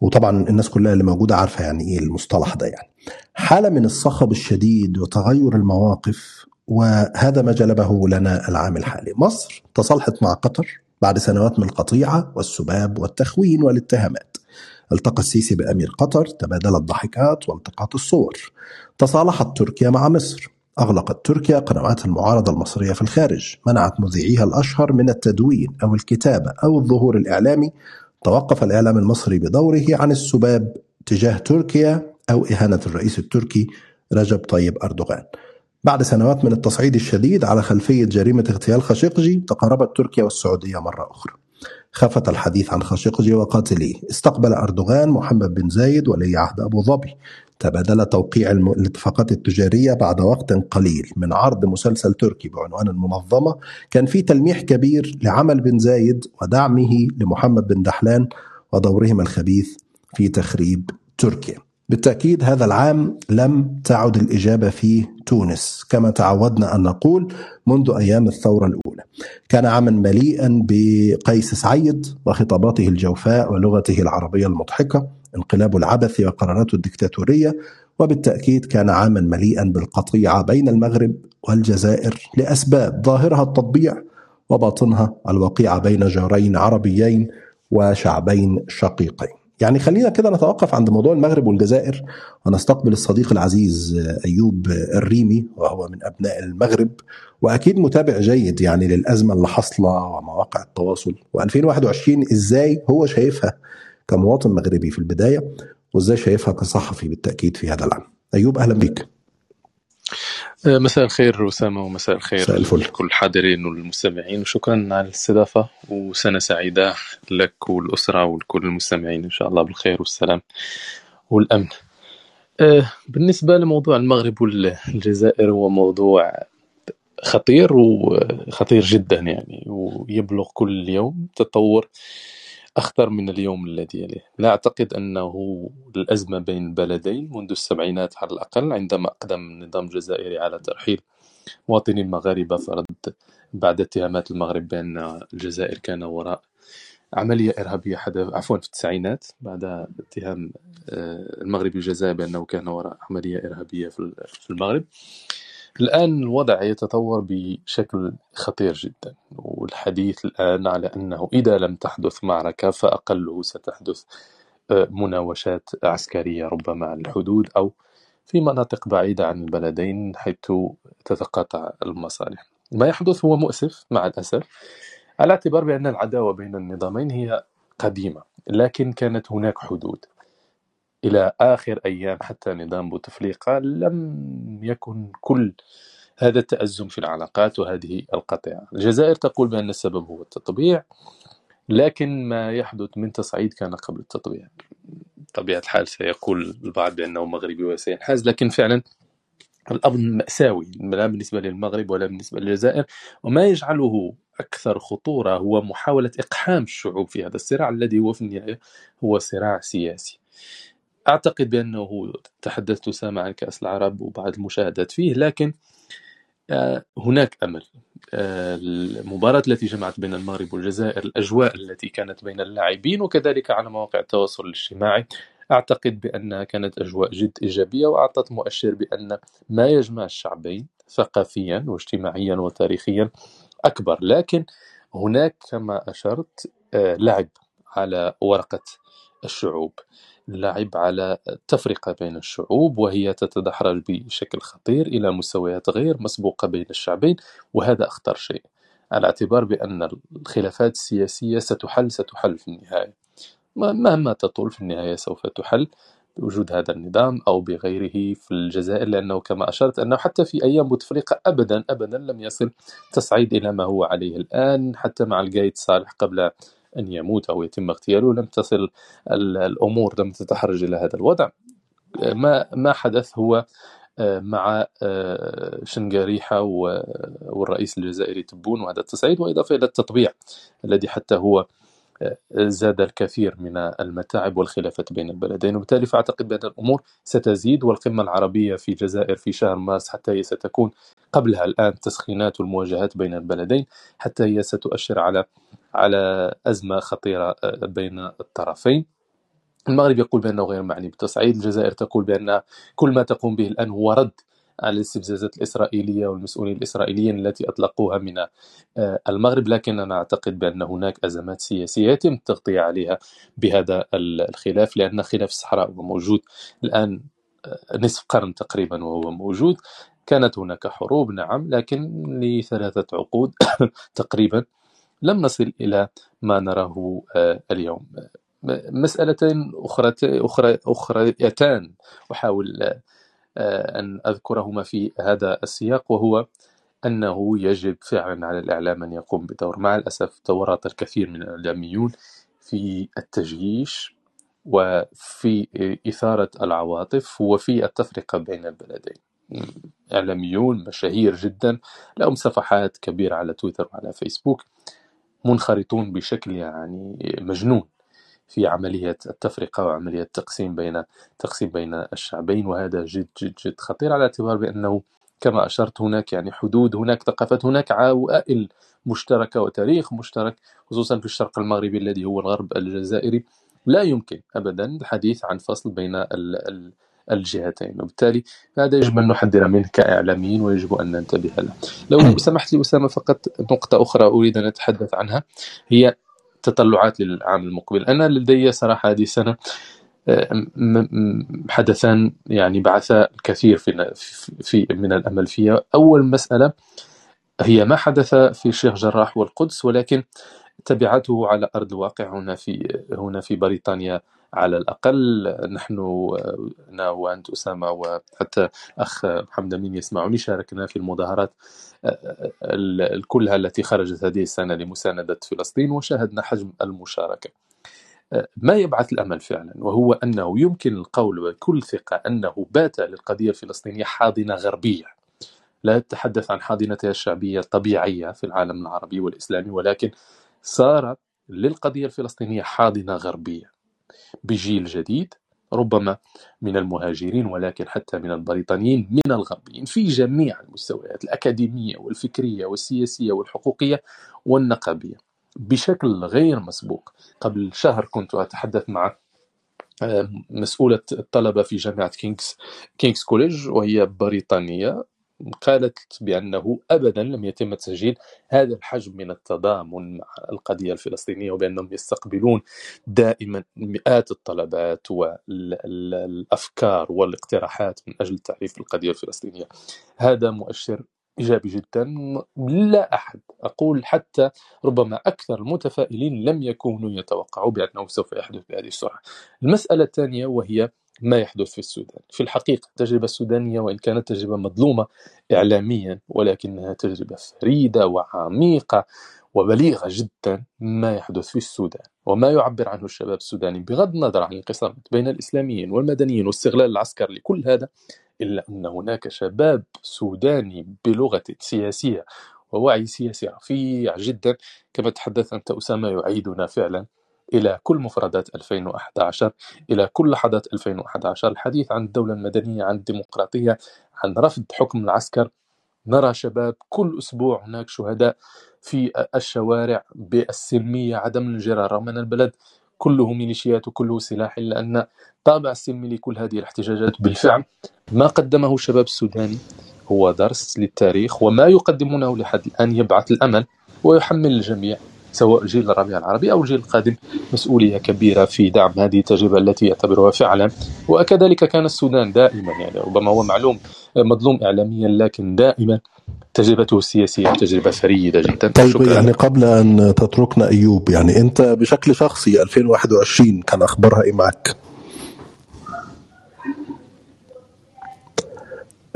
وطبعا الناس كلها اللي موجودة عارفة يعني إيه المصطلح ده يعني. حالة من الصخب الشديد وتغير المواقف وهذا ما جلبه لنا العام الحالي. مصر تصالحت مع قطر بعد سنوات من القطيعة والسباب والتخوين والاتهامات. التقى السيسي بأمير قطر تبادل الضحكات والتقاط الصور. تصالحت تركيا مع مصر. أغلقت تركيا قنوات المعارضة المصرية في الخارج منعت مذيعيها الأشهر من التدوين أو الكتابة أو الظهور الإعلامي. توقف الإعلام المصري بدوره عن السباب تجاه تركيا أو إهانة الرئيس التركي رجب طيب أردوغان. بعد سنوات من التصعيد الشديد على خلفية جريمة اغتيال خاشقجي تقاربت تركيا والسعودية مرة أخرى. خفت الحديث عن خاشقجي وقاتليه استقبل أردوغان محمد بن زايد ولي عهد أبو ظبي. تبادل توقيع الاتفاقات التجارية بعد وقت قليل. من عرض مسلسل تركي بعنوان المنظمة كان في تلميح كبير لعمل بن زايد ودعمه لمحمد بن دحلان ودورهما الخبيث في تخريب تركيا. بالتأكيد هذا العام لم تعد الإجابة في تونس كما تعودنا أن نقول منذ أيام الثورة الأولى. كان عاما مليئا بقيس سعيد وخطاباته الجوفاء ولغته العربية المضحكة. انقلابه العبثي وقراراته الدكتاتورية وبالتأكيد كان عاما مليئا بالقطيعة بين المغرب والجزائر لأسباب ظاهرها التطبيع وباطنها الوقيعة بين جارين عربيين وشعبين شقيقين. يعني خلينا كده نتوقف عند موضوع المغرب والجزائر ونستقبل الصديق العزيز أيوب الريمي وهو من أبناء المغرب وأكيد متابع جيد يعني للأزمة اللي حاصلة ومواقع التواصل. و2021 إزاي هو شايفها كمواطن مغربي في البداية وإزاي شايفها كصحفي بالتأكيد في هذا العام. أيوب أهلا بك آه، مساء الخير أسامة ومساء الخير مساء الفل. لكل الحاضرين والمستمعين وشكرا على الاستضافة وسنة سعيدة لك والأسرة ولكل المستمعين إن شاء الله بالخير والسلام والأمن. آه، بالنسبة لموضوع المغرب والجزائر هو موضوع خطير وخطير جدا يعني ويبلغ كل يوم تطور. أخطر من اليوم الذي يليه. لا أعتقد أنه الأزمة بين البلدين منذ السبعينات على الأقل عندما أقدم النظام الجزائري على ترحيل مواطني المغاربة فرد بعد اتهامات المغرب بأن الجزائر كان وراء عملية إرهابية حدث عفوا في التسعينات بعد اتهام آه، المغرب الجزائر بأنه كان وراء عملية إرهابية في في المغرب. الآن الوضع يتطور بشكل خطير جدا والحديث الآن على أنه إذا لم تحدث معركة فأقله ستحدث آه، مناوشات عسكرية ربما على الحدود أو في مناطق بعيدة عن البلدين حيث تتقاطع المصالح. ما يحدث هو مؤسف مع الأسف على اعتبار بأن العداوة بين النظامين هي قديمة لكن كانت هناك حدود. إلى آخر أيام حتى نظام بوتفليقة لم يكن كل هذا التأزم في العلاقات وهذه القطيعة. الجزائر تقول بأن السبب هو التطبيع لكن ما يحدث من تصعيد كان قبل التطبيع. طبيعة الحال سيقول البعض بأنه مغربي وسينحاز لكن فعلا الأمر مأساوي لا بالنسبة للمغرب ولا بالنسبة للجزائر وما يجعله أكثر خطورة هو محاولة إقحام الشعوب في هذا الصراع الذي هو في النهاية هو صراع سياسي. أعتقد بأنه تحدثت أسامة عن كأس العرب وبعض المشاهدات فيه لكن آه، هناك أمل. آه، المباراة التي جمعت بين المغرب والجزائر الأجواء التي كانت بين اللاعبين وكذلك على مواقع التواصل الاجتماعي أعتقد بأنها كانت أجواء جد إيجابية وأعطت مؤشر بأن ما يجمع الشعبين ثقافيا واجتماعيا وتاريخيا أكبر. لكن هناك كما أشرت آه، لعب على ورقة الشعوب لعب على التفرقة بين الشعوب وهي تتدحرج بشكل خطير إلى مستويات غير مسبوقة بين الشعبين وهذا أخطر شيء. على اعتبار بأن الخلافات السياسية ستحل ستحل في النهاية. ما- مهما تطول في النهاية سوف تحل بوجود هذا النظام أو بغيره في الجزائر لأنه كما أشرت أنه حتى في أيام بوتفليقة أبدا أبدا لم يصل تصعيد إلى ما هو عليه الآن حتى مع القايد صالح قبل أن يموت أو يتم اغتياله لم تصل ال- الأمور لم تتحرج إلى هذا الوضع. ما ما حدث هو آه، مع آه، شنقاريحة والرئيس الجزائري تبون وهذا التصعيد وإضافة إلى التطبيع الذي حتى هو زاد الكثير من المتاعب والخلافات بين البلدين. وبالتالي فأعتقد بأن الأمور ستزيد والقمة العربية في الجزائر في شهر مارس حتى هي ستكون قبلها الآن تسخينات والمواجهات بين البلدين حتى هي ستؤشر على على أزمة خطيرة بين الطرفين. المغرب يقول بأنه غير معني بالتصعيد الجزائر تقول بأن كل ما تقوم به الآن هو رد على الاستفزازات الإسرائيلية والمسؤولين الإسرائيليين التي أطلقوها من آه، المغرب. لكن أنا أعتقد بأن هناك أزمات سياسية يتم التغطية عليها بهذا الخلاف لأن خلاف الصحراء هو موجود الآن آه، نصف قرن تقريبا وهو موجود. كانت هناك حروب نعم لكن لثلاثة عقود <coughs> تقريبا. لم نصل إلى ما نراه آه، اليوم. مسألتين أخرى أخرى أخريتان أحاول آه، أن أذكرهما في هذا السياق وهو أنه يجب فعلا على الإعلام أن يقوم بدور. مع الأسف تورط الكثير من الإعلاميون في التجييش وفي إثارة العواطف وفي التفرقة بين البلدين. إعلاميون مشاهير جدا لهم صفحات كبيرة على تويتر وعلى فيسبوك. منخرطون بشكل يعني مجنون في عملية التفرقة وعملية التقسيم بين تقسيم بين الشعبين وهذا جد جد جد خطير على اعتبار بأنه كما أشرت هناك يعني حدود هناك ثقافات هناك عوائل مشتركة وتاريخ مشترك خصوصا في الشرق المغربي الذي هو الغرب الجزائري. لا يمكن أبدا الحديث عن فصل بين الجهتين. وبالتالي هذا يجب أن نحذر منه كإعلاميين ويجب أن ننتبه له. لو سمحت لي أسامة فقط نقطة أخرى أريد أن أتحدث عنها. هي تطلعات للعام المقبل. أنا لدي صراحة هذه السنة آه، حدثان يعني بعثا الكثير في, في من الأمل فيها. أول مسألة هي ما حدث في الشيخ جراح والقدس ولكن تبعته على أرض الواقع هنا في هنا في بريطانيا على الأقل نحن أنا وأنت أسامة وحتى أخ محمد أمين يسمعني شاركنا في المظاهرات كلها التي خرجت هذه السنة لمساندة فلسطين وشاهدنا حجم المشاركة. ما يبعث الأمل فعلا؟ وهو أنه يمكن القول بكل ثقة أنه بات للقضية الفلسطينية حاضنة غربية. لا أتحدث عن حاضنتها الشعبية الطبيعية في العالم العربي والإسلامي ولكن صار للقضية الفلسطينية حاضنة غربية. بجيل جديد ربما من المهاجرين ولكن حتى من البريطانيين من الغربيين في جميع المستويات الأكاديمية والفكرية والسياسية والحقوقية والنقابية. بشكل غير مسبوق قبل شهر كنت أتحدث مع آه، مسؤولة الطلبة في جامعة King's King's College وهي بريطانية. قالت بأنه أبدا لم يتم تسجيل هذا الحجم من التضامن مع القضية الفلسطينية وبأنهم يستقبلون دائما مئات الطلبات والأفكار والاقتراحات من أجل تعريف القضية الفلسطينية. هذا مؤشر إيجابي جدا. لا أحد أقول حتى ربما أكثر المتفائلين لم يكونوا يتوقعوا بأنه سوف يحدث بهذه السرعة. المسألة الثانية وهي ما يحدث في السودان. في الحقيقة التجربة السودانية وإن كانت تجربة مظلومة إعلاميا ولكنها تجربة فريدة وعميقة وبليغة جدا ما يحدث في السودان. وما يعبر عنه الشباب السوداني بغض النظر عن الانقسام بين الإسلاميين والمدنيين واستغلال العسكر لكل هذا إلا أن هناك شباب سوداني بلغة سياسية ووعي سياسي رفيع جدا كما تحدث أنت أسامة يعيدنا فعلا إلى كل مفردات 2011 إلى كل لحظات 2011 الحديث عن الدولة المدنية عن الديمقراطية عن رفض حكم العسكر. نرى شباب كل أسبوع هناك شهداء في الشوارع بالسلمية عدم الانجرار رغم أن البلد كله ميليشيات وكله سلاح إلا أن طابع السلمي لكل هذه الاحتجاجات بالفعل. ما قدمه الشباب السوداني هو درس للتاريخ وما يقدمونه لحد الآن يبعث الأمل ويحمل الجميع. سواء جيل الربيع العربي أو الجيل القادم مسؤولية كبيرة في دعم هذه التجربة التي يعتبرها فعلا وكذلك كان السودان دائما يعني ربما هو معلوم مظلوم إعلاميا لكن دائما تجربته السياسية تجربة فريدة جدا طيب شكرا. يعني قبل أن تتركنا أيوب يعني أنت بشكل شخصي 2021 كان أخبارها إيه معك؟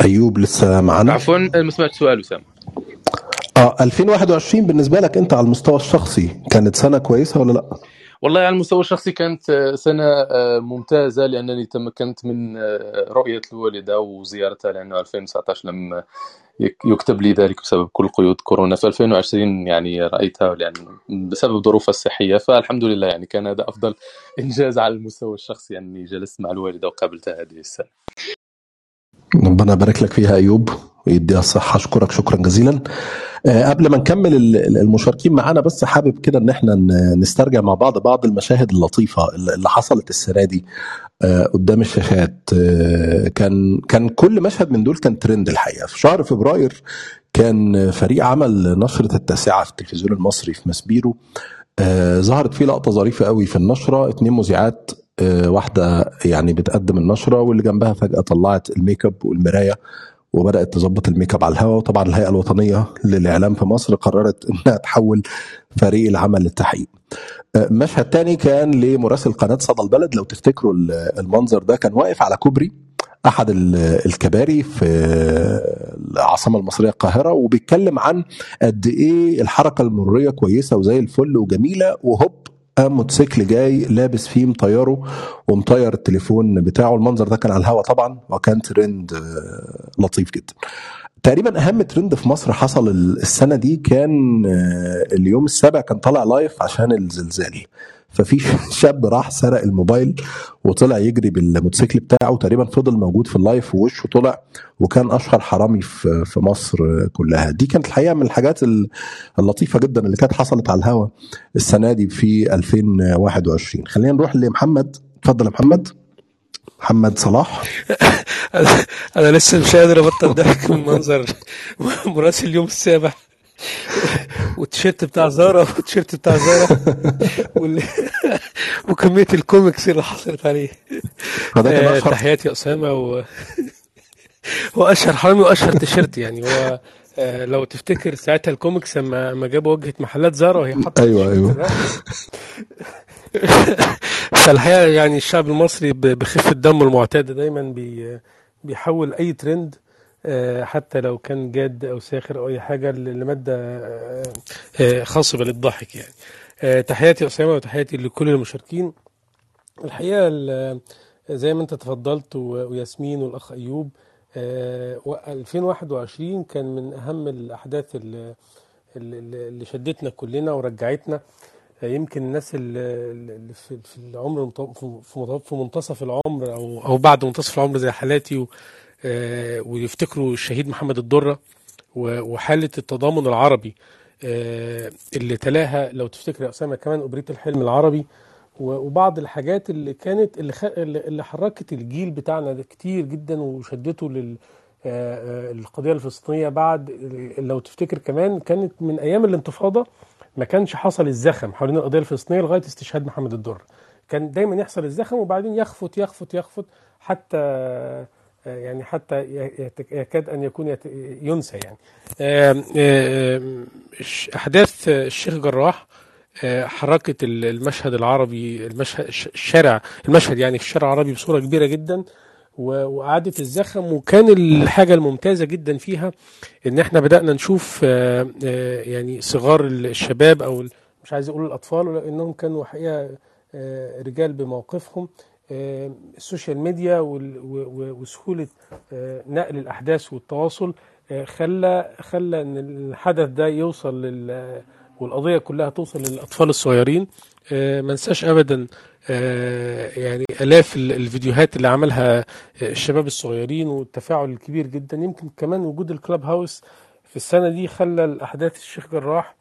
أيوب لسه معنا عفوا ما سمعت سؤال أسامة آه 2021 بالنسبة لك أنت على المستوى الشخصي كانت سنة كويسة ولا لأ؟ والله على المستوى الشخصي كانت آه، سنة آه، ممتازة لأنني تمكنت من آه، رؤية الوالدة وزيارتها لأنه 2019 لم يك- يكتب لي ذلك بسبب كل قيود كورونا. في 2020 يعني رأيتها لأن بسبب ظروفها الصحية. فالحمد لله يعني كان هذا أفضل <laughs> إنجاز على المستوى الشخصي أني جلست مع الوالدة وقابلتها هذه السنة. ربنا يبارك لك فيها ايوب ويديها الصحة. أشكرك شكرا جزيلا. قبل ما نكمل ال- ال- المشاركين معانا بس حابب كده إن إحنا نسترجع مع بعض بعض المشاهد اللطيفة اللي حصلت السنة دي آه، قدام الشاشات. آه، كان كان كل مشهد من دول كان ترند الحقيقة. في شهر فبراير كان فريق عمل نشرة التاسعة في التلفزيون المصري في مسبيرو آه، ظهرت فيه لقطة ظريفة قوي في النشرة. اتنين مذيعات آه، واحدة يعني بتقدم النشرة واللي جنبها فجأة طلعت الميك أب والمراية. وبدأت تظبط الميك أب على الهواء وطبعا الهيئة الوطنية للإعلام في مصر قررت إنها تحول فريق العمل للتحقيق. آه، مشهد تاني كان لمراسل قناة صدى البلد. لو تفتكروا ال- المنظر ده كان واقف على كوبري أحد ال- الكباري في العاصمة المصرية القاهرة وبيتكلم عن قد إيه الحركة المرورية كويسة وزي الفل وجميلة وهوب قام موتوسيكل جاي لابس فيه مطيره ومطير التليفون بتاعه. المنظر ده كان على الهوا طبعا وكان ترند آه، لطيف جدا. تقريبا أهم ترند في مصر حصل السنة دي كان آه، اليوم السابع كان طالع live عشان الزلزال. ففي <laughs> شاب راح سرق الموبايل وطلع يجري بالموتوسيكل بتاعه تقريبا فضل موجود في ال live ووشه طلع وكان أشهر حرامي في في مصر كلها. دي كانت الحقيقة من الحاجات ال- اللطيفة جدا اللي كانت حصلت على الهوا السنة دي في 2021 خلينا نروح لمحمد. اتفضل يا محمد. محمد صلاح. <laughs> أنا لسه مش قادر أبطل ضحك من منظر <laughs> مراسل اليوم السابع. <laughs> والتيشيرت بتاع زارا والتيشيرت بتاع زارا. <laughs> وال... <laughs> وكمية الكوميكس اللي حصلت عليه. فده كان آه، اشهر تحياتي أسامة و... هو أشهر حرامي وأشهر تيشيرت يعني. هو آه، لو تفتكر ساعتها الكوميكس لما لما جابوا واجهة محلات Zara وهي حاطه أيوه أيوه. فالحقيقة يعني الشعب المصري بخفة دمه المعتادة دايما بي بيحول أي ترند حتى لو كان جاد أو ساخر أو أي حاجة لمادة آه، آه، خاصة للضحك يعني. آه، تحياتي أسامة وتحياتي لكل المشاركين. الحقيقة ال- زي ما أنت تفضلت وياسمين والأخ أيوب آه، و- 2021 كان من أهم الأحداث اللي, اللي شدتنا كلنا ورجعتنا. آه، يمكن الناس اللي في العمر في- منتصف العمر أو أو بعد منتصف العمر زي حالاتي آه، ويفتكروا الشهيد محمد الدره وحالة التضامن العربي آه، اللي تلاها لو تفتكر يا أسامة كمان اوبريت الحلم العربي وبعض الحاجات اللي كانت اللي خ... اللي حركت الجيل بتاعنا ده كتير جدا وشدته لل آه، آه، القضية الفلسطينية بعد لو تفتكر كمان كانت من أيام الانتفاضة ما كانش حصل الزخم حوالين القضية الفلسطينية لغاية استشهاد محمد الدر كان دايما يحصل الزخم وبعدين يخفت يخفت يخفت حتى آه، يعني حتى يكاد أن يكون ينسى يعني. أحداث الشيخ جراح آه، حركت ال- المشهد العربي المشهد الش- الشارع المشهد يعني الشارع العربي بصورة كبيرة جدا و- وإعادة الزخم وكان الحاجة الممتازة جدا فيها إن إحنا بدأنا نشوف آه، آه، يعني صغار الشباب ال- مش عايز أقول الأطفال ولكنهم كانوا حقيقة رجال بموقفهم السوشيال ميديا وسهولة آه، نقل الأحداث والتواصل آه، خلى خلى إن الحدث ده يوصل لل والقضية كلها توصل للأطفال الصغيرين. آه، ما ننساش أبدا آه، يعني آلاف ال- الفيديوهات اللي عملها آه، الشباب الصغيرين والتفاعل الكبير جدا. يمكن كمان وجود الكلاب هاوس في السنة دي خلى الأحداث الشيخ جراح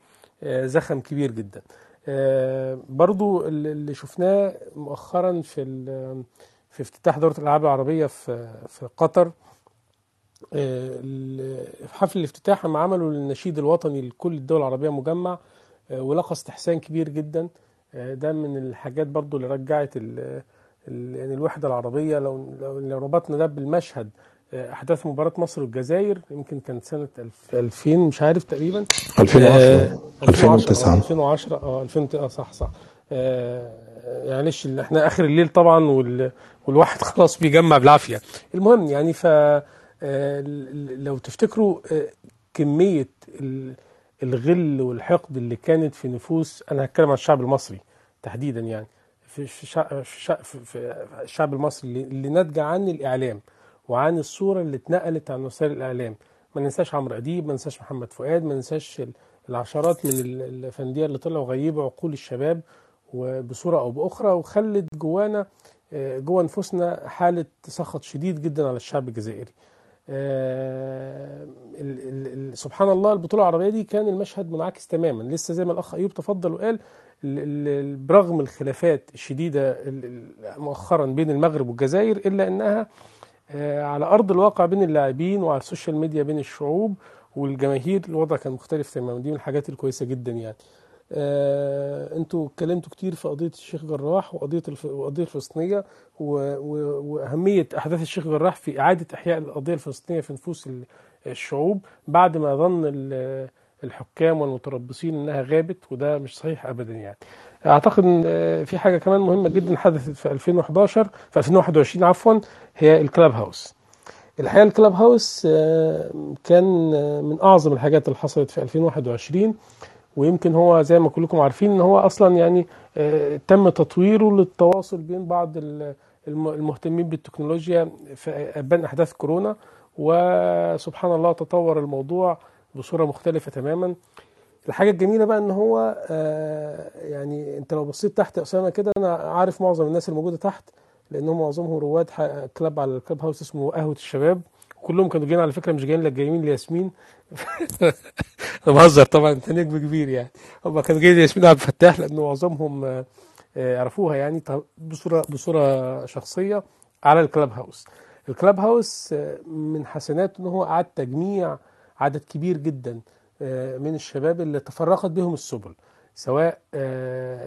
آه، زخم كبير جدا. آه، برضو اللي شفناه مؤخرا في في افتتاح دورة الألعاب العربية في في قطر آه، في حفل الافتتاح هم عملوا النشيد الوطني لكل الدول العربية مجمع آه، ولقى استحسان كبير جدا. آه، ده من الحاجات برضو اللي رجعت ال- ال- يعني الوحدة العربية لو لو لو ربطنا ده بالمشهد آه، أحداث مباراة مصر والجزائر يمكن كانت سنة 2000 مش عارف تقريبا. 2010 2010 2009 آه 2010 آه 2000 آه صح صح. آه معلش ال- إحنا آخر الليل طبعا وال والواحد <laughs> خلاص بيجمع بالعافية. المهم يعني ف آه، لو تفتكروا آه، كمية ال- الغل والحقد اللي كانت في نفوس أنا هتكلم عن الشعب المصري تحديدا يعني. في شع- في شع- في في الشعب المصري اللي- اللي ناتجة عن الإعلام. وعن الصورة اللي اتنقلت عن وسائل الإعلام. ما ننساش عمرو أديب ما ننساش محمد فؤاد ما ننساش ال- العشرات من ال- الافنديه اللي طلعوا غيبوا عقول الشباب وبصورة أو بأخرى وخلت جوانا آه، جوا نفوسنا حالة سخط شديد جدا على الشعب الجزائري. آه، سبحان الله البطولة العربية دي كان المشهد منعكس تماما. لسه زي ما الأخ أيوب تفضل وقال ال- ال- برغم الخلافات الشديدة ال- ال- مؤخرا بين المغرب والجزائر إلا إنها آه، على أرض الواقع بين اللاعبين وعلى ال social media بين الشعوب والجماهير الوضع كان مختلف تماما. دي من الحاجات الكويسة جدا يعني. آه، أنتوا اتكلمتوا كتير في قضية الشيخ جراح وقضية الف... وقضية الفلسطينية و... و... وأهمية أحداث الشيخ جراح في إعادة إحياء القضية الفلسطينية في نفوس ال- الشعوب بعد ما ظن ال- الحكام والمتربصين إنها غابت وده مش صحيح ابدا يعني. أعتقد إن آه، في حاجة كمان مهمة جدا حدثت في 2011 في 2021 عفوا هي الكلاب هاوس. الحقيقة الكلاب هاوس آه، كان آه، من أعظم الحاجات اللي حصلت في 2021 ويمكن هو زي ما كلكم عارفين إن هو أصلا يعني تم تطويره للتواصل بين بعض ال- الم- المهتمين بالتكنولوجيا في أبان أحداث كورونا وسبحان الله تطور الموضوع بصورة مختلفة تماما. الحاجة الجميلة بقى إن هو آه، يعني أنت لو بصيت تحت أسامة كده أنا عارف معظم الناس الموجودة تحت لأنهم معظمهم رواد كلاب على الكلاب هاوس اسمه قهوة الشباب. كلهم كانوا جايين على فكرة مش جايين لك جايين لياسمين. <laughs> أنا بهزر طبعا أنت نجم كبير يعني. هم كانوا جايين لياسمين عبد الفتاح لأنه معظمهم آه، آه، يعرفوها يعني بصورة بصورة شخصية على الكلاب هاوس. الكلاب هاوس من حسناته إن هو أعاد تجميع عدد كبير جدا. من الشباب اللي تفرقت بهم السبل سواء آه،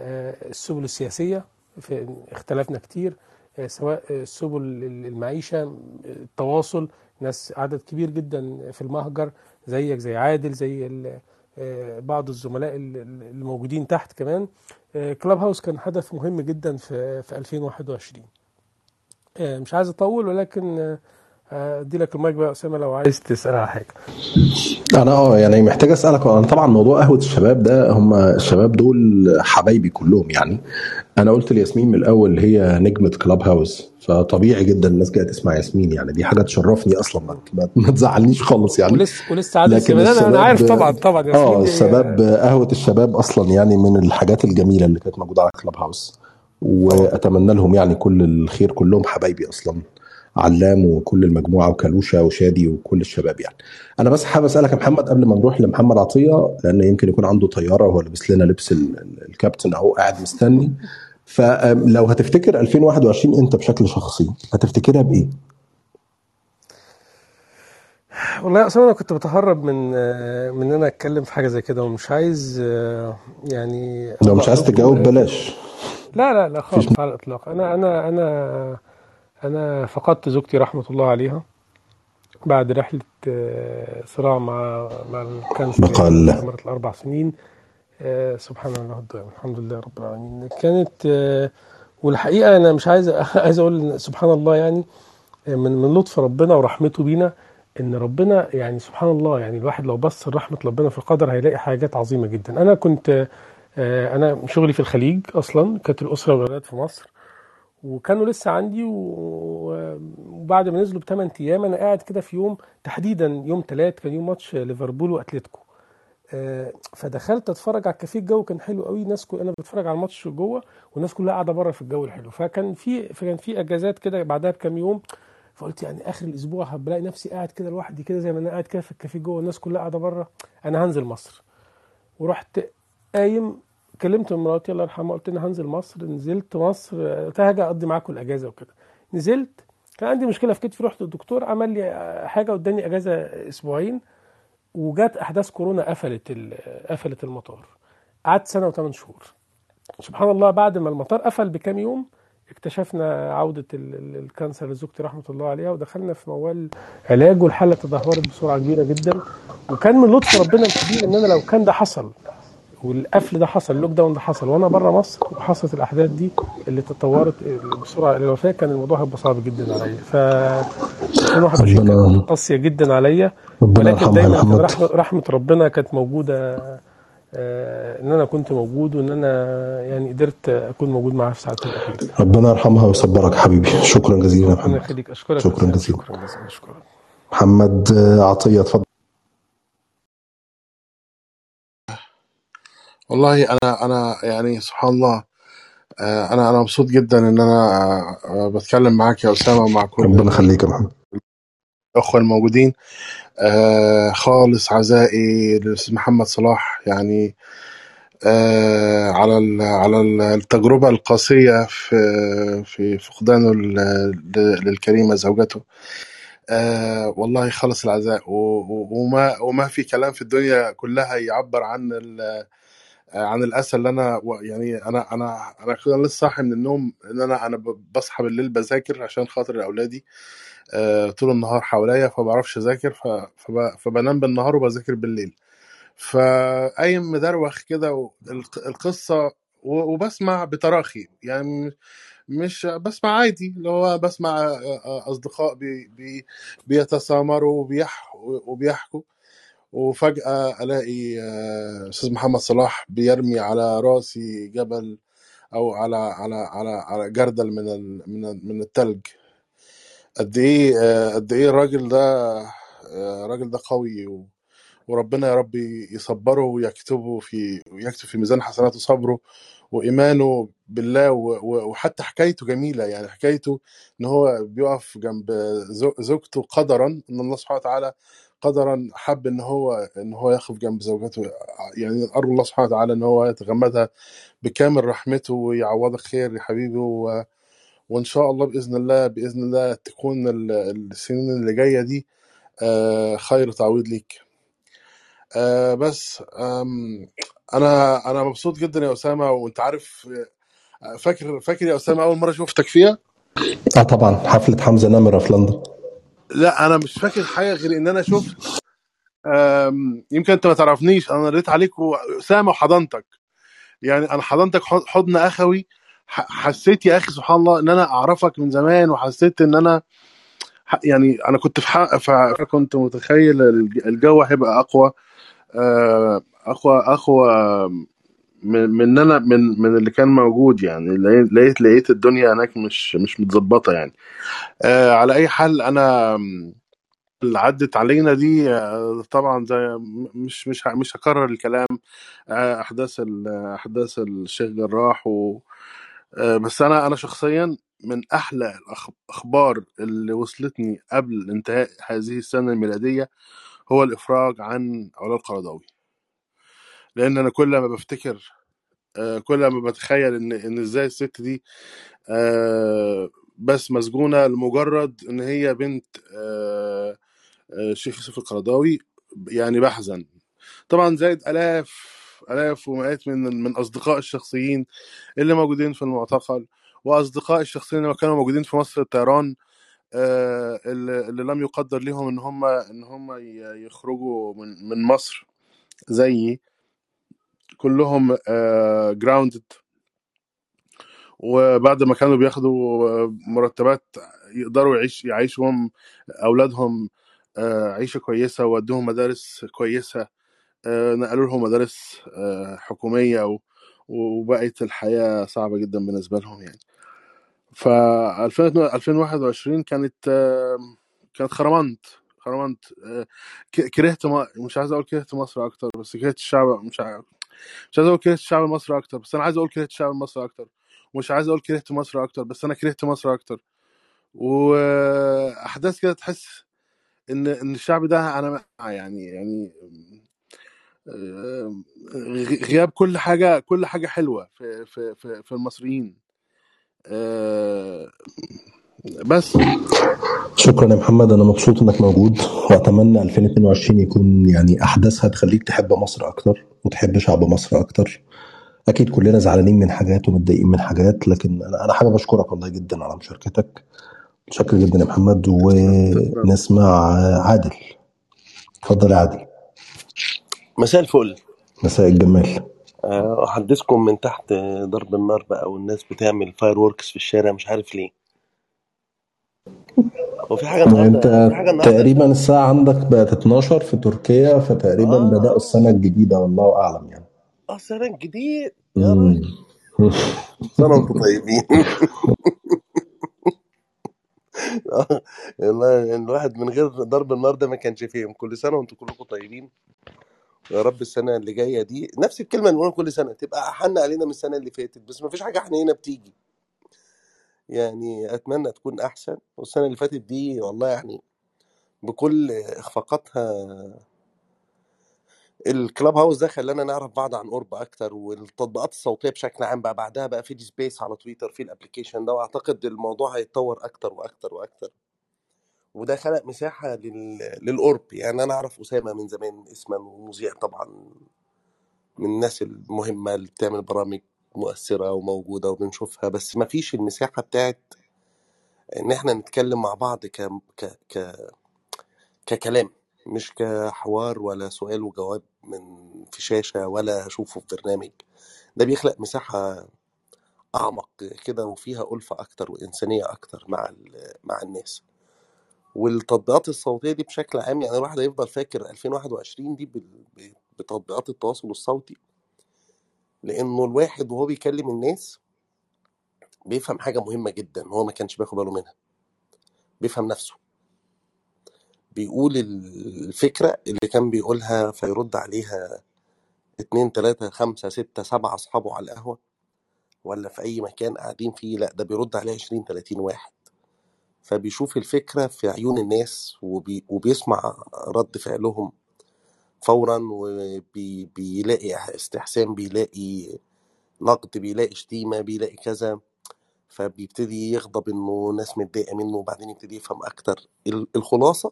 آه، السبل السياسية في اختلفنا كتير آه، سواء آه، سبل المعيشة التواصل ناس عدد كبير جدا في المهجر زيك زي عادل زي آه، بعض الزملاء ال- ال- اللي موجودين تحت كمان. آه، كلاب هاوس كان حدث مهم جدا في في 2021 آه، مش عايز أطول ولكن آه، آه، أدي لك المايك بقى يا أسامة لو عايز. تسأل على حاجة. أنا آه يعني محتاج أسألك أنا طبعا موضوع قهوة الشباب ده هم الشباب دول حبايبي كلهم يعني. أنا قلت لياسمين من الأول هي نجمة كلاب هاوس فطبيعي جدا الناس جاية تسمع ياسمين يعني. دي حاجة تشرفني أصلا ما, تزعلنيش خالص يعني. ولسه ولسه عادل لكن أنا أنا عارف طبعا طبعا ياسمين آه الشباب قهوة الشباب أصلا يعني من الحاجات الجميلة اللي كانت موجودة على كلاب هاوس. وأتمنى لهم يعني كل الخير كلهم حبايبي أصلا. علام وكل المجموعة وكالوشا وشادي وكل الشباب يعني. أنا بس حابب أسألك يا محمد قبل ما نروح لمحمد عطية لأن يمكن يكون عنده طيارة وهو لابس لنا لبس ال- ال- الكابتن أهو قاعد مستني. فلو هتفتكر 2021 أنت بشكل شخصي هتفتكرها بإيه؟ والله أصلا أنا كنت بتهرب من من إن أنا أتكلم في حاجة زي كده ومش عايز يعني لو مش عايز تجاوب بلاش. لا لا لا خالص على الإطلاق. أنا أنا أنا أنا فقدت زوجتي رحمة الله عليها بعد رحلة آه، صراع مع مع الكانسر استمرت الأربع سنين. آه، سبحان الله الدائم الحمد لله رب العالمين. كانت آه، والحقيقة أنا مش عايز <laughs> عايز أقول إن سبحان الله يعني من من لطف ربنا ورحمته بينا إن ربنا يعني سبحان الله يعني الواحد لو بص لرحمة ربنا في القدر هيلاقي حاجات عظيمة جدا. أنا كنت أنا شغلي في الخليج أصلا كانت الأسرة والولاد في مصر. وكانوا لسه عندي وبعد ما نزلوا بثمان أيام أنا قاعد كده في يوم تحديدا يوم ثلاث كان يوم ماتش ليفربول وأتلتيكو. آه، فدخلت أتفرج على الكافيه الجو كان حلو قوي الناس كل... أنا بتفرج على الماتش جوه والناس كلها قاعدة بره في الجو الحلو. فكان في فكان في أجازات كده بعدها بكام يوم فقلت يعني آخر الأسبوع هبلاقي نفسي قاعد كده لوحدي كده زي ما أنا قاعد كده في الكافيه جوه الناس كلها قاعدة بره أنا هنزل مصر. ورحت قايم كلمت مراتي الله يرحمها قلت أنا هنزل مصر نزلت مصر قلت لها هاجي أقضي معاكم الأجازة وكده. نزلت كان عندي مشكلة في كتفي رحت للدكتور عمل لي حاجة واداني أجازة أسبوعين وجات أحداث كورونا قفلت قفلت المطار. قعدت سنة وثمان شهور. سبحان الله بعد ما المطار قفل بكام يوم اكتشفنا عودة ال- ال- ال cancer لزوجتي رحمة الله عليها ودخلنا في موال علاج والحالة تدهورت بسرعة كبيرة جدا. وكان من لطف ربنا الكبير إن أنا لو كان ده حصل والقفل ده حصل ال lockdown ده حصل. وأنا بره مصر وحصلت الأحداث دي اللي تطورت بسرعة إلى الوفاه كان الموضوع هيبقى صعب جدا عليا. ف 2021 ربنا كانت قاسية جدا عليا. ربنا ولكن دايما رحمه رحمة ربنا كانت موجودة آه، إن أنا كنت موجود وإن أنا يعني قدرت أكون موجود معاها في ساعتها الاخيره ربنا يرحمها ويصبرك حبيبي. شكرا جزيلا يا ربنا محمد يخليك. أشكرك شكرا جزيلا. شكرا جزيلا. محمد عطية اتفضل. والله أنا أنا يعني سبحان الله آه، أنا أنا مبسوط جدا إن أنا آه، بتكلم معاك يا أسامة ومع كل ربنا يخليك يا محمد. الأخوة الموجودين. آه، خالص عزائي للأستاذ محمد صلاح يعني آه، على ال- على ال- التجربة القاسية في في فقدانه للكريمة زوجته. آه والله خلص العزاء وما وما في كلام في الدنيا كلها يعبر عن عن الأسى اللي أنا يعني أنا أنا أنا كده لسه صاحي من النوم إن أنا أنا بصحى بالليل بذاكر عشان خاطر أولادي آه طول النهار حواليا فما بعرفش أذاكر فبنام بالنهار وبذاكر بالليل. فقايم مدروخ كده القصة وبسمع بتراخي. يعني مش بسمع عادي اللي هو بسمع آه، آه، أصدقاء بي بي بيتسامروا وبيح وبيحكوا. وفجأة ألاقي آه، أستاذ محمد صلاح بيرمي على رأسي جبل أو على على على على جردل من من من التلج. قد إيه آه، قد إيه الراجل ده آه، الراجل ده قوي وربنا يا رب يصبره ويكتبه في ويكتب في ميزان حسناته صبره وإيمانه بالله وحتى حكايته جميلة. يعني حكايته إن هو بيقف جنب زو- زوجته قدرا إن الله سبحانه وتعالى قدرا حب إن هو إن هو يقف جنب زوجته يعني أرجو الله سبحانه وتعالى إن هو يتغمدها بكامل رحمته ويعوضك خير يا حبيبي و... وإن شاء الله بإذن الله بإذن الله تكون ال- السنين اللي جاية دي آه، خير تعويض ليك. آه، بس أنا أنا مبسوط جدا يا أسامة وأنت عارف آه، فاكر فاكر يا أسامة أول مرة شفتك فيها؟ آه طبعا. حفلة حمزة نمرة في لندن. لا أنا مش فاكر حاجة غير إن أنا شفت يمكن أنت ما تعرفنيش أنا ريت عليك اسامه وحضنتك يعني أنا حضنتك حض- حضن أخوي حسيت يا أخي سبحان الله إن أنا أعرفك من زمان وحسيت إن أنا يعني أنا كنت في حق فكنت متخيل الج- الجو هيبقى أقوى آه، أقوى أقوى من أنا من من اللي كان موجود يعني لقيت لقيت الدنيا هناك مش مش متظبطة يعني. آه على أي حال أنا اللي عدت علينا دي آه، طبعا زي مش مش مش هكرر الكلام. آه، أحداث أحداث الشيخ جراح و آه، بس أنا أنا شخصيا من أحلى الأخبار اللي وصلتني قبل انتهاء هذه السنة الميلادية هو الإفراج عن علا القرضاوي. لأن أنا كل ما بفتكر آه، كل ما بتخيل إن إن إزاي الست دي آه، بس مسجونة لمجرد إن هي بنت آه، آه، الشيخ يوسف القرضاوي يعني بحزن. طبعا زائد آلاف آلاف ومئات من من أصدقاء الشخصيين اللي موجودين في المعتقل وأصدقاء الشخصيين اللي كانوا موجودين في مصر الطيران اللي لم يقدر لهم إن هم إن هم يخرجوا من من مصر زيي. كلهم جراوندد وبعد ما كانوا بياخدوا مرتبات يقدروا يعيش يعيشوا أولادهم آه، عيشة كويسة وودوهم مدارس كويسة آه، نقلوا لهم مدارس آه، حكومية وبقت الحياة صعبة جدا بالنسبة لهم يعني. ف 2021 كانت آه، كانت خرمنت خرمنت آه، كرهت مش عايز أقول كرهت مصر أكتر بس كرهت الشعب مش عارف مش عايز أقول كرهت الشعب المصري أكتر بس أنا عايز أقول كرهت الشعب المصري أكتر ومش عايز أقول كرهت مصر أكتر بس أنا كرهت مصر أكتر. وأحداث كده تحس إن إن الشعب ده أنا يعني يعني غ- غياب كل حاجة كل حاجة حلوة في في في, في المصريين. آه، بس. شكرا يا محمد أنا مبسوط إنك موجود وأتمنى 2022 يكون يعني احداثها تخليك تحب مصر أكتر وتحب شعب مصر أكتر. أكيد كلنا زعلانين من حاجات ومتضايقين من حاجات لكن أنا أنا حابب أشكرك والله جدا على مشاركتك. متشكر جدا يا محمد ونسمع عادل. اتفضل يا عادل. مساء الفل. مساء الجمال. آه، أحدثكم من تحت ضرب النار بقى والناس بتعمل fireworks في الشارع مش عارف ليه. هو في النهاردة في حاجة النهاردة تقريبا الساعة عندك بقت 12 في تركيا فتقريبا آه. السنة الجديدة والله أعلم يعني. آه سنة جديد يا راجل. مم. سنة وأنتم طيبين. آه، <laughs> والله الواحد من غير ضرب النار ده ما كانش فيهم كل سنة وأنتم كلكم طيبين. يا رب السنة اللي جاية دي نفس الكلمة اللي بنقولها كل سنة تبقى أحن علينا من السنة اللي فاتت. بس ما فيش حاجة حنينة بتيجي. يعني أتمنى تكون أحسن. والسنة اللي فاتت دي والله يعني بكل إخفاقاتها ال Clubhouse ده خلانا نعرف بعض عن قرب أكتر والتطبيقات الصوتية بشكل عام بقى بعدها بقى في space على تويتر في ال application ده وأعتقد الموضوع هيتطور أكتر وأكتر وأكتر. وده خلق مساحة لل... للقرب يعني أنا أعرف أسامة من زمان اسما ومذيع طبعا من الناس المهمة اللي بتعمل برامج مؤثرة وموجودة وبنشوفها بس ما فيش المساحة بتاعت إن إحنا نتكلم مع بعض ك... ك... ك... ككلام مش كحوار ولا سؤال وجواب من في شاشة ولا أشوفه في برنامج. ده بيخلق مساحة أعمق كده وفيها ألفة أكتر وإنسانية أكتر مع ال- مع الناس. والتطبيقات الصوتية دي بشكل عام يعني الواحد هيفضل فاكر 2021 دي بتطبيقات التواصل الصوتي. لأنه الواحد وهو بيكلم الناس بيفهم حاجة مهمة جدا هو ما كانش بياخد باله منها. بيفهم نفسه. بيقول الفكرة اللي كان بيقولها فيرد عليها اتنين تلاتة خمسة ستة سبعة أصحابه على القهوة ولا في أي مكان قاعدين فيه لأ ده بيرد عليه عشرين تلاتين واحد. فبيشوف الفكرة في عيون الناس وبي وبيسمع رد فعلهم فورا وبيلاقي استحسان بيلاقي نقد بيلاقي شتيمة بيلاقي كذا فبيبتدي يغضب إنه ناس متضايقة منه وبعدين يبتدي يفهم أكتر. ال- الخلاصة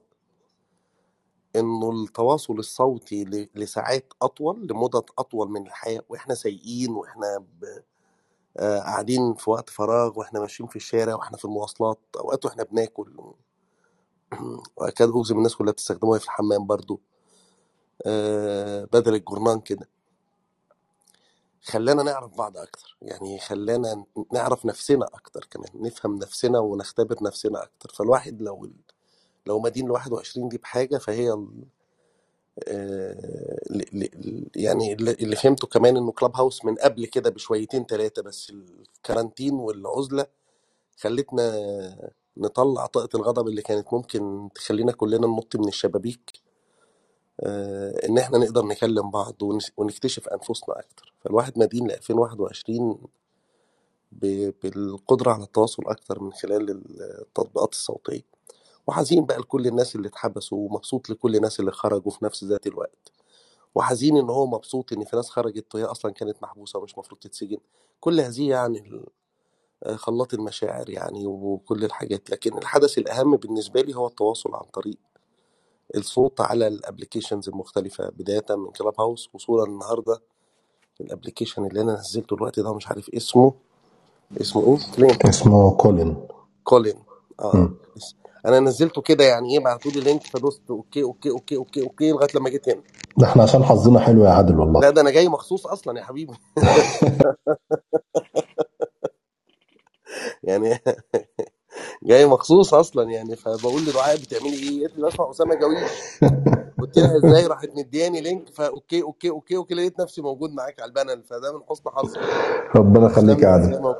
إنه التواصل الصوتي لساعات أطول لمدد أطول من الحياة وإحنا سايقين وإحنا ب... آه، قاعدين في وقت فراغ وإحنا ماشيين في الشارع وإحنا في المواصلات أوقات وإحنا بناكل. <clears throat> واكاد أجزم الناس كلها بتستخدموها في الحمام برضو. بدل الجورنان كده. خلانا نعرف بعض أكتر يعني خلانا نعرف نفسنا أكتر كمان نفهم نفسنا ونختبر نفسنا أكتر. فالواحد لو لو مدين ال 21 دي بحاجة فهي ال- آه، يعني اللي فهمته كمان إنه كلاب هاوس من قبل كده بشويتين ثلاثة بس الكارانتين والعزلة خلتنا نطلع طاقة الغضب اللي كانت ممكن تخلينا كلنا ننط من الشبابيك. آه، إن إحنا نقدر نكلم بعض ونكتشف أنفسنا أكتر. فالواحد مدين ل 2021 ب- بالقدرة على التواصل أكتر من خلال التطبيقات الصوتية. وحزين بقى لكل الناس اللي اتحبسوا ومبسوط لكل الناس اللي خرجوا في نفس ذات الوقت. وحزين إن هو مبسوط إن في ناس خرجت وهي أصلا كانت محبوسة ومش المفروض تتسجن. كل هذه يعني آه، خلاط المشاعر يعني وكل الحاجات لكن الحدث الأهم بالنسبة لي هو التواصل عن طريق الصوت على ال applications المختلفة بداية من Clubhouse وصولا النهارده ال application اللي أنا نزلته الوقت ده مش عارف اسمه. اسمه إيه؟ Callin اسمه Callin Callin آه. بس أنا نزلته كده يعني إيه بعتوا لي link فدوست. okay okay okay okay okay لغاية لما جيت هنا. ده إحنا عشان حظنا حلو يا عادل لا والله ده أنا جاي مخصوص أصلا يا حبيبي. <laughs> <laughs> يعني جاي مخصوص أصلا يعني فبقول لدعاء بتعملي إيه؟ قالت لي بسمع أسامة جويش <laughs> قلت لها إزاي راحت مدياني link ف okay okay okay okay لقيت نفسي موجود معاك على ال panel. فده من حسن حظي. ربنا يخليك يا عادل.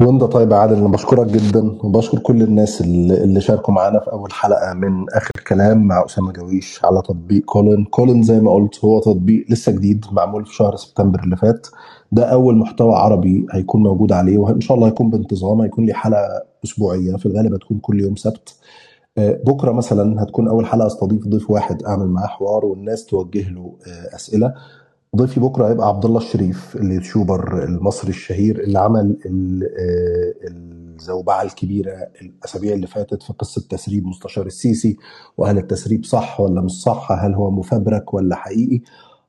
وأنت طيب يا عادل أنا بشكرك جدا وبشكر كل الناس اللي, اللي شاركوا معانا في أول حلقة من آخر كلام مع أسامة جويش على تطبيق كولن. كولن زي ما قلت هو تطبيق لسه جديد معمول في شهر سبتمبر اللي فات. ده أول محتوى عربي هيكون موجود عليه وإن شاء الله هيكون بانتظام هيكون لي حلقة أسبوعية في الغالب هتكون كل يوم سبت. بكرة مثلا هتكون أول حلقة أستضيف ضيف واحد أعمل معاه حوار والناس توجه له آه، أسئلة. ضيفي بكرة هيبقى عبد الله الشريف ال YouTuber المصري الشهير اللي عمل آه، الزوبعة الكبيرة الأسابيع اللي فاتت في قصة تسريب مستشار السيسي وهل التسريب صح ولا مش صح؟ هل هو مفبرك ولا حقيقي؟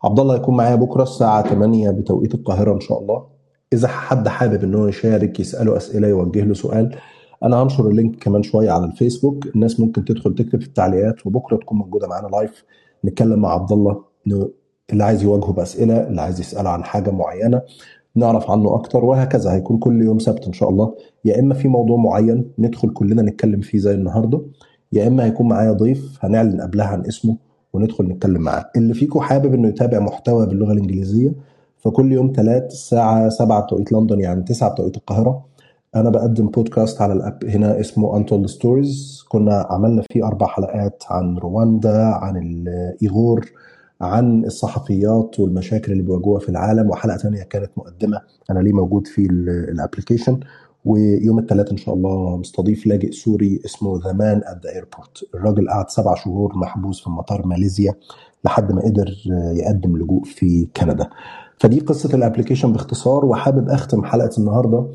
عبد الله هيكون معايا بكرة الساعة 8 بتوقيت القاهرة إن شاء الله. إذا حد حابب إن هو يشارك يسأله أسئلة يوجه له سؤال أنا هنشر ال link كمان شوية على الفيسبوك. الناس ممكن تدخل تكتب في التعليقات وبكرة تكون موجودة معانا live نتكلم مع عبد الله اللي عايز يواجهه بأسئلة اللي عايز يساله عن حاجة معينة نعرف عنه أكتر وهكذا. هيكون كل يوم سبت إن شاء الله. يا إما في موضوع معين ندخل كلنا نتكلم فيه زي النهارده يا إما هيكون معايا ضيف هنعلن قبلها عن اسمه وندخل نتكلم معاه. اللي فيكم حابب إنه يتابع محتوى باللغة الإنجليزية فكل يوم ثلاث الساعة 7 بتوقيت لندن يعني 9 بتوقيت القاهرة أنا بقدم بودكاست على ال app. هنا اسمه Untold Stories كنا عملنا فيه أربع حلقات عن رواندا عن الإيغور عن الصحفيات والمشاكل اللي بيواجهوها في العالم. وحلقة ثانية كانت مقدمة. أنا ليه موجود في ال application ويوم الثلاث إن شاء الله مستضيف لاجئ سوري اسمه The Man at the Airport الراجل قعد سبع شهور محبوس في مطار ماليزيا لحد ما قدر يقدم لجوء في كندا. فدي قصة ال application باختصار. وحابب أختم حلقة النهارده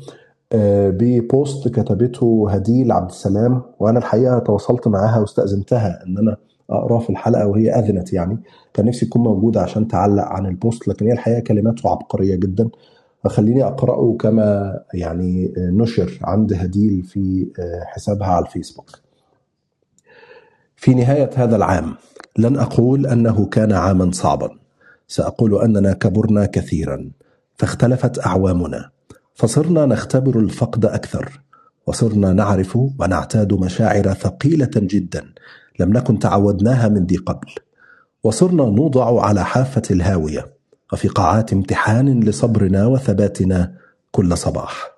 ب post كتبته هديل عبد السلام وأنا الحقيقة تواصلت معاها واستأذنتها إن أنا اقراه في الحلقة وهي أذنت يعني. كان نفسي تكون موجودة عشان تعلق عن البوست لكن هي الحقيقة كلماته عبقرية جدا. فخليني أقرأه كما يعني نشر عند هديل في آه، حسابها على الفيسبوك. في نهاية هذا العام لن أقول أنه كان عاما صعبا. سأقول أننا كبرنا كثيرا فاختلفت أعوامنا. فصرنا نختبر الفقد أكثر وصرنا نعرف ونعتاد مشاعر ثقيلة جدا لم نكن تعودناها من ذي قبل. وصرنا نوضع على حافة الهاوية وفي قاعات امتحان لصبرنا وثباتنا كل صباح.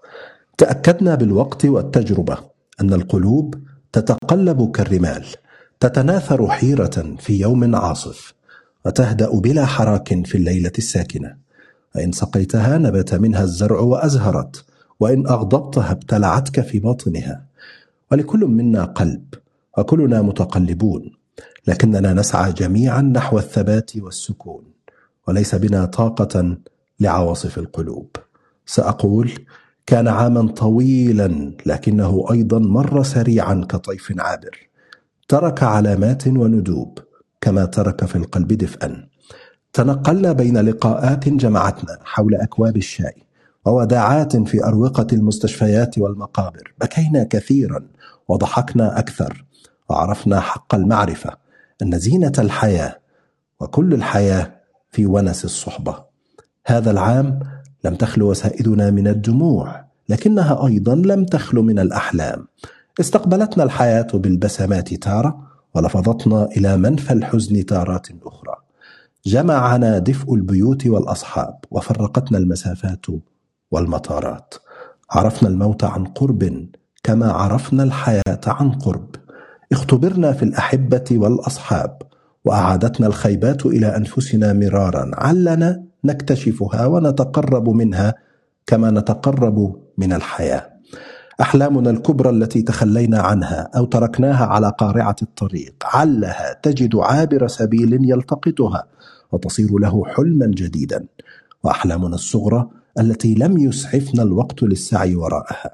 تأكدنا بالوقت والتجربة أن القلوب تتقلب كالرمال تتناثر حيرة في يوم عاصف وتهدأ بلا حراك في الليلة الساكنة. فإن سقيتها نبت منها الزرع وأزهرت وإن أغضبتها ابتلعتك في باطنها ولكل منا قلب وكلنا متقلبون لكننا نسعى جميعا نحو الثبات والسكون. وليس بنا طاقة لعواصف القلوب. سأقول كان عاما طويلا لكنه أيضا مر سريعا كطيف عابر. ترك علامات وندوب كما ترك في القلب دفئا. تنقلنا بين لقاءات جمعتنا حول أكواب الشاي ووداعات في أروقة المستشفيات والمقابر. بكينا كثيرا وضحكنا أكثر وعرفنا حق المعرفة أن زينة الحياة وكل الحياة في ونس الصحبة. هذا العام لم تخلو وسائدنا من الدموع لكنها أيضا لم تخلو من الأحلام. استقبلتنا الحياة بالبسمات تارة ولفظتنا إلى منفى الحزن تارات أخرى. جمعنا دفء البيوت والأصحاب وفرقتنا المسافات والمطارات. عرفنا الموت عن قرب كما عرفنا الحياة عن قرب. اختبرنا في الأحبة والأصحاب وأعادتنا الخيبات إلى أنفسنا مرارا. علنا نكتشفها ونتقرب منها كما نتقرب من الحياة. أحلامنا الكبرى التي تخلينا عنها أو تركناها على قارعة الطريق. علها تجد عابر سبيل يلتقطها وتصير له حلما جديدا. وأحلامنا الصغرى التي لم يسعفنا الوقت للسعي وراءها.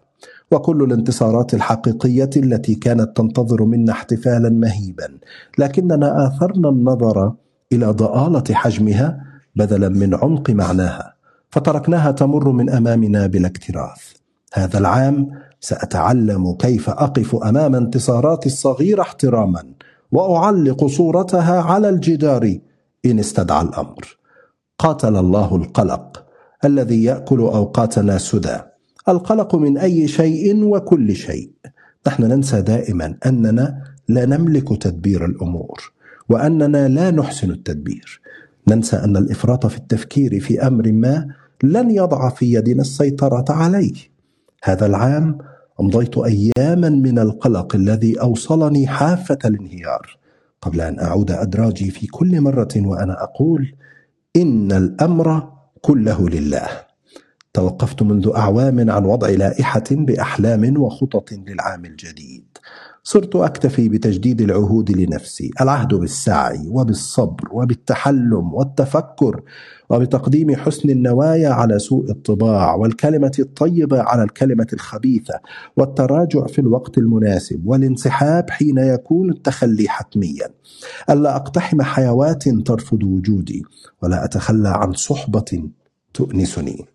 وكل الانتصارات الحقيقية التي كانت تنتظر منا احتفالا مهيبا. لكننا آثرنا النظر إلى ضآلة حجمها بدلا من عمق معناها. فتركناها تمر من أمامنا بلا اكتراث. هذا العام سأتعلم كيف أقف أمام انتصاراتي الصغيره احتراما وأعلق صورتها على الجدار إن استدعى الأمر. قاتل الله القلق الذي يأكل أوقاتنا سدى. القلق من أي شيء وكل شيء. نحن ننسى دائما أننا لا نملك تدبير الأمور وأننا لا نحسن التدبير. ننسى أن الإفراط في التفكير في أمر ما لن يضع في يدنا السيطرة عليه. هذا العام امضيت اياما من القلق الذي أوصلني حافة الانهيار قبل أن أعود أدراجي في كل مرة وأنا أقول إن الأمر كله لله. توقفت منذ أعوام عن وضع لائحة بأحلام وخطط للعام الجديد. صرت أكتفي بتجديد العهود لنفسي العهد بالسعي وبالصبر وبالتحلم والتفكر وبتقديم حسن النوايا على سوء الطباع والكلمة الطيبة على الكلمة الخبيثة والتراجع في الوقت المناسب والانسحاب حين يكون التخلي حتميا. ألا أقتحم حيوات ترفض وجودي ولا أتخلى عن صحبة تؤنسني.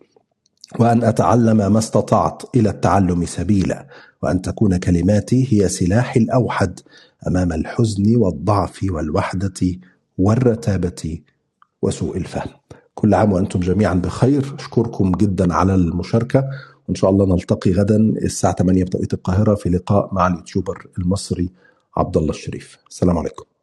وأن أتعلم ما استطعت إلى التعلم سبيلا وأن تكون كلماتي هي سلاحي الأوحد أمام الحزن والضعف والوحدة والرتابة وسوء الفهم. كل عام وأنتم جميعا بخير. أشكركم جدا على المشاركة. وإن شاء الله نلتقي غدا الساعة 8 بتوقيت القاهرة في لقاء مع اليوتيوبر المصري عبد الله الشريف. السلام عليكم.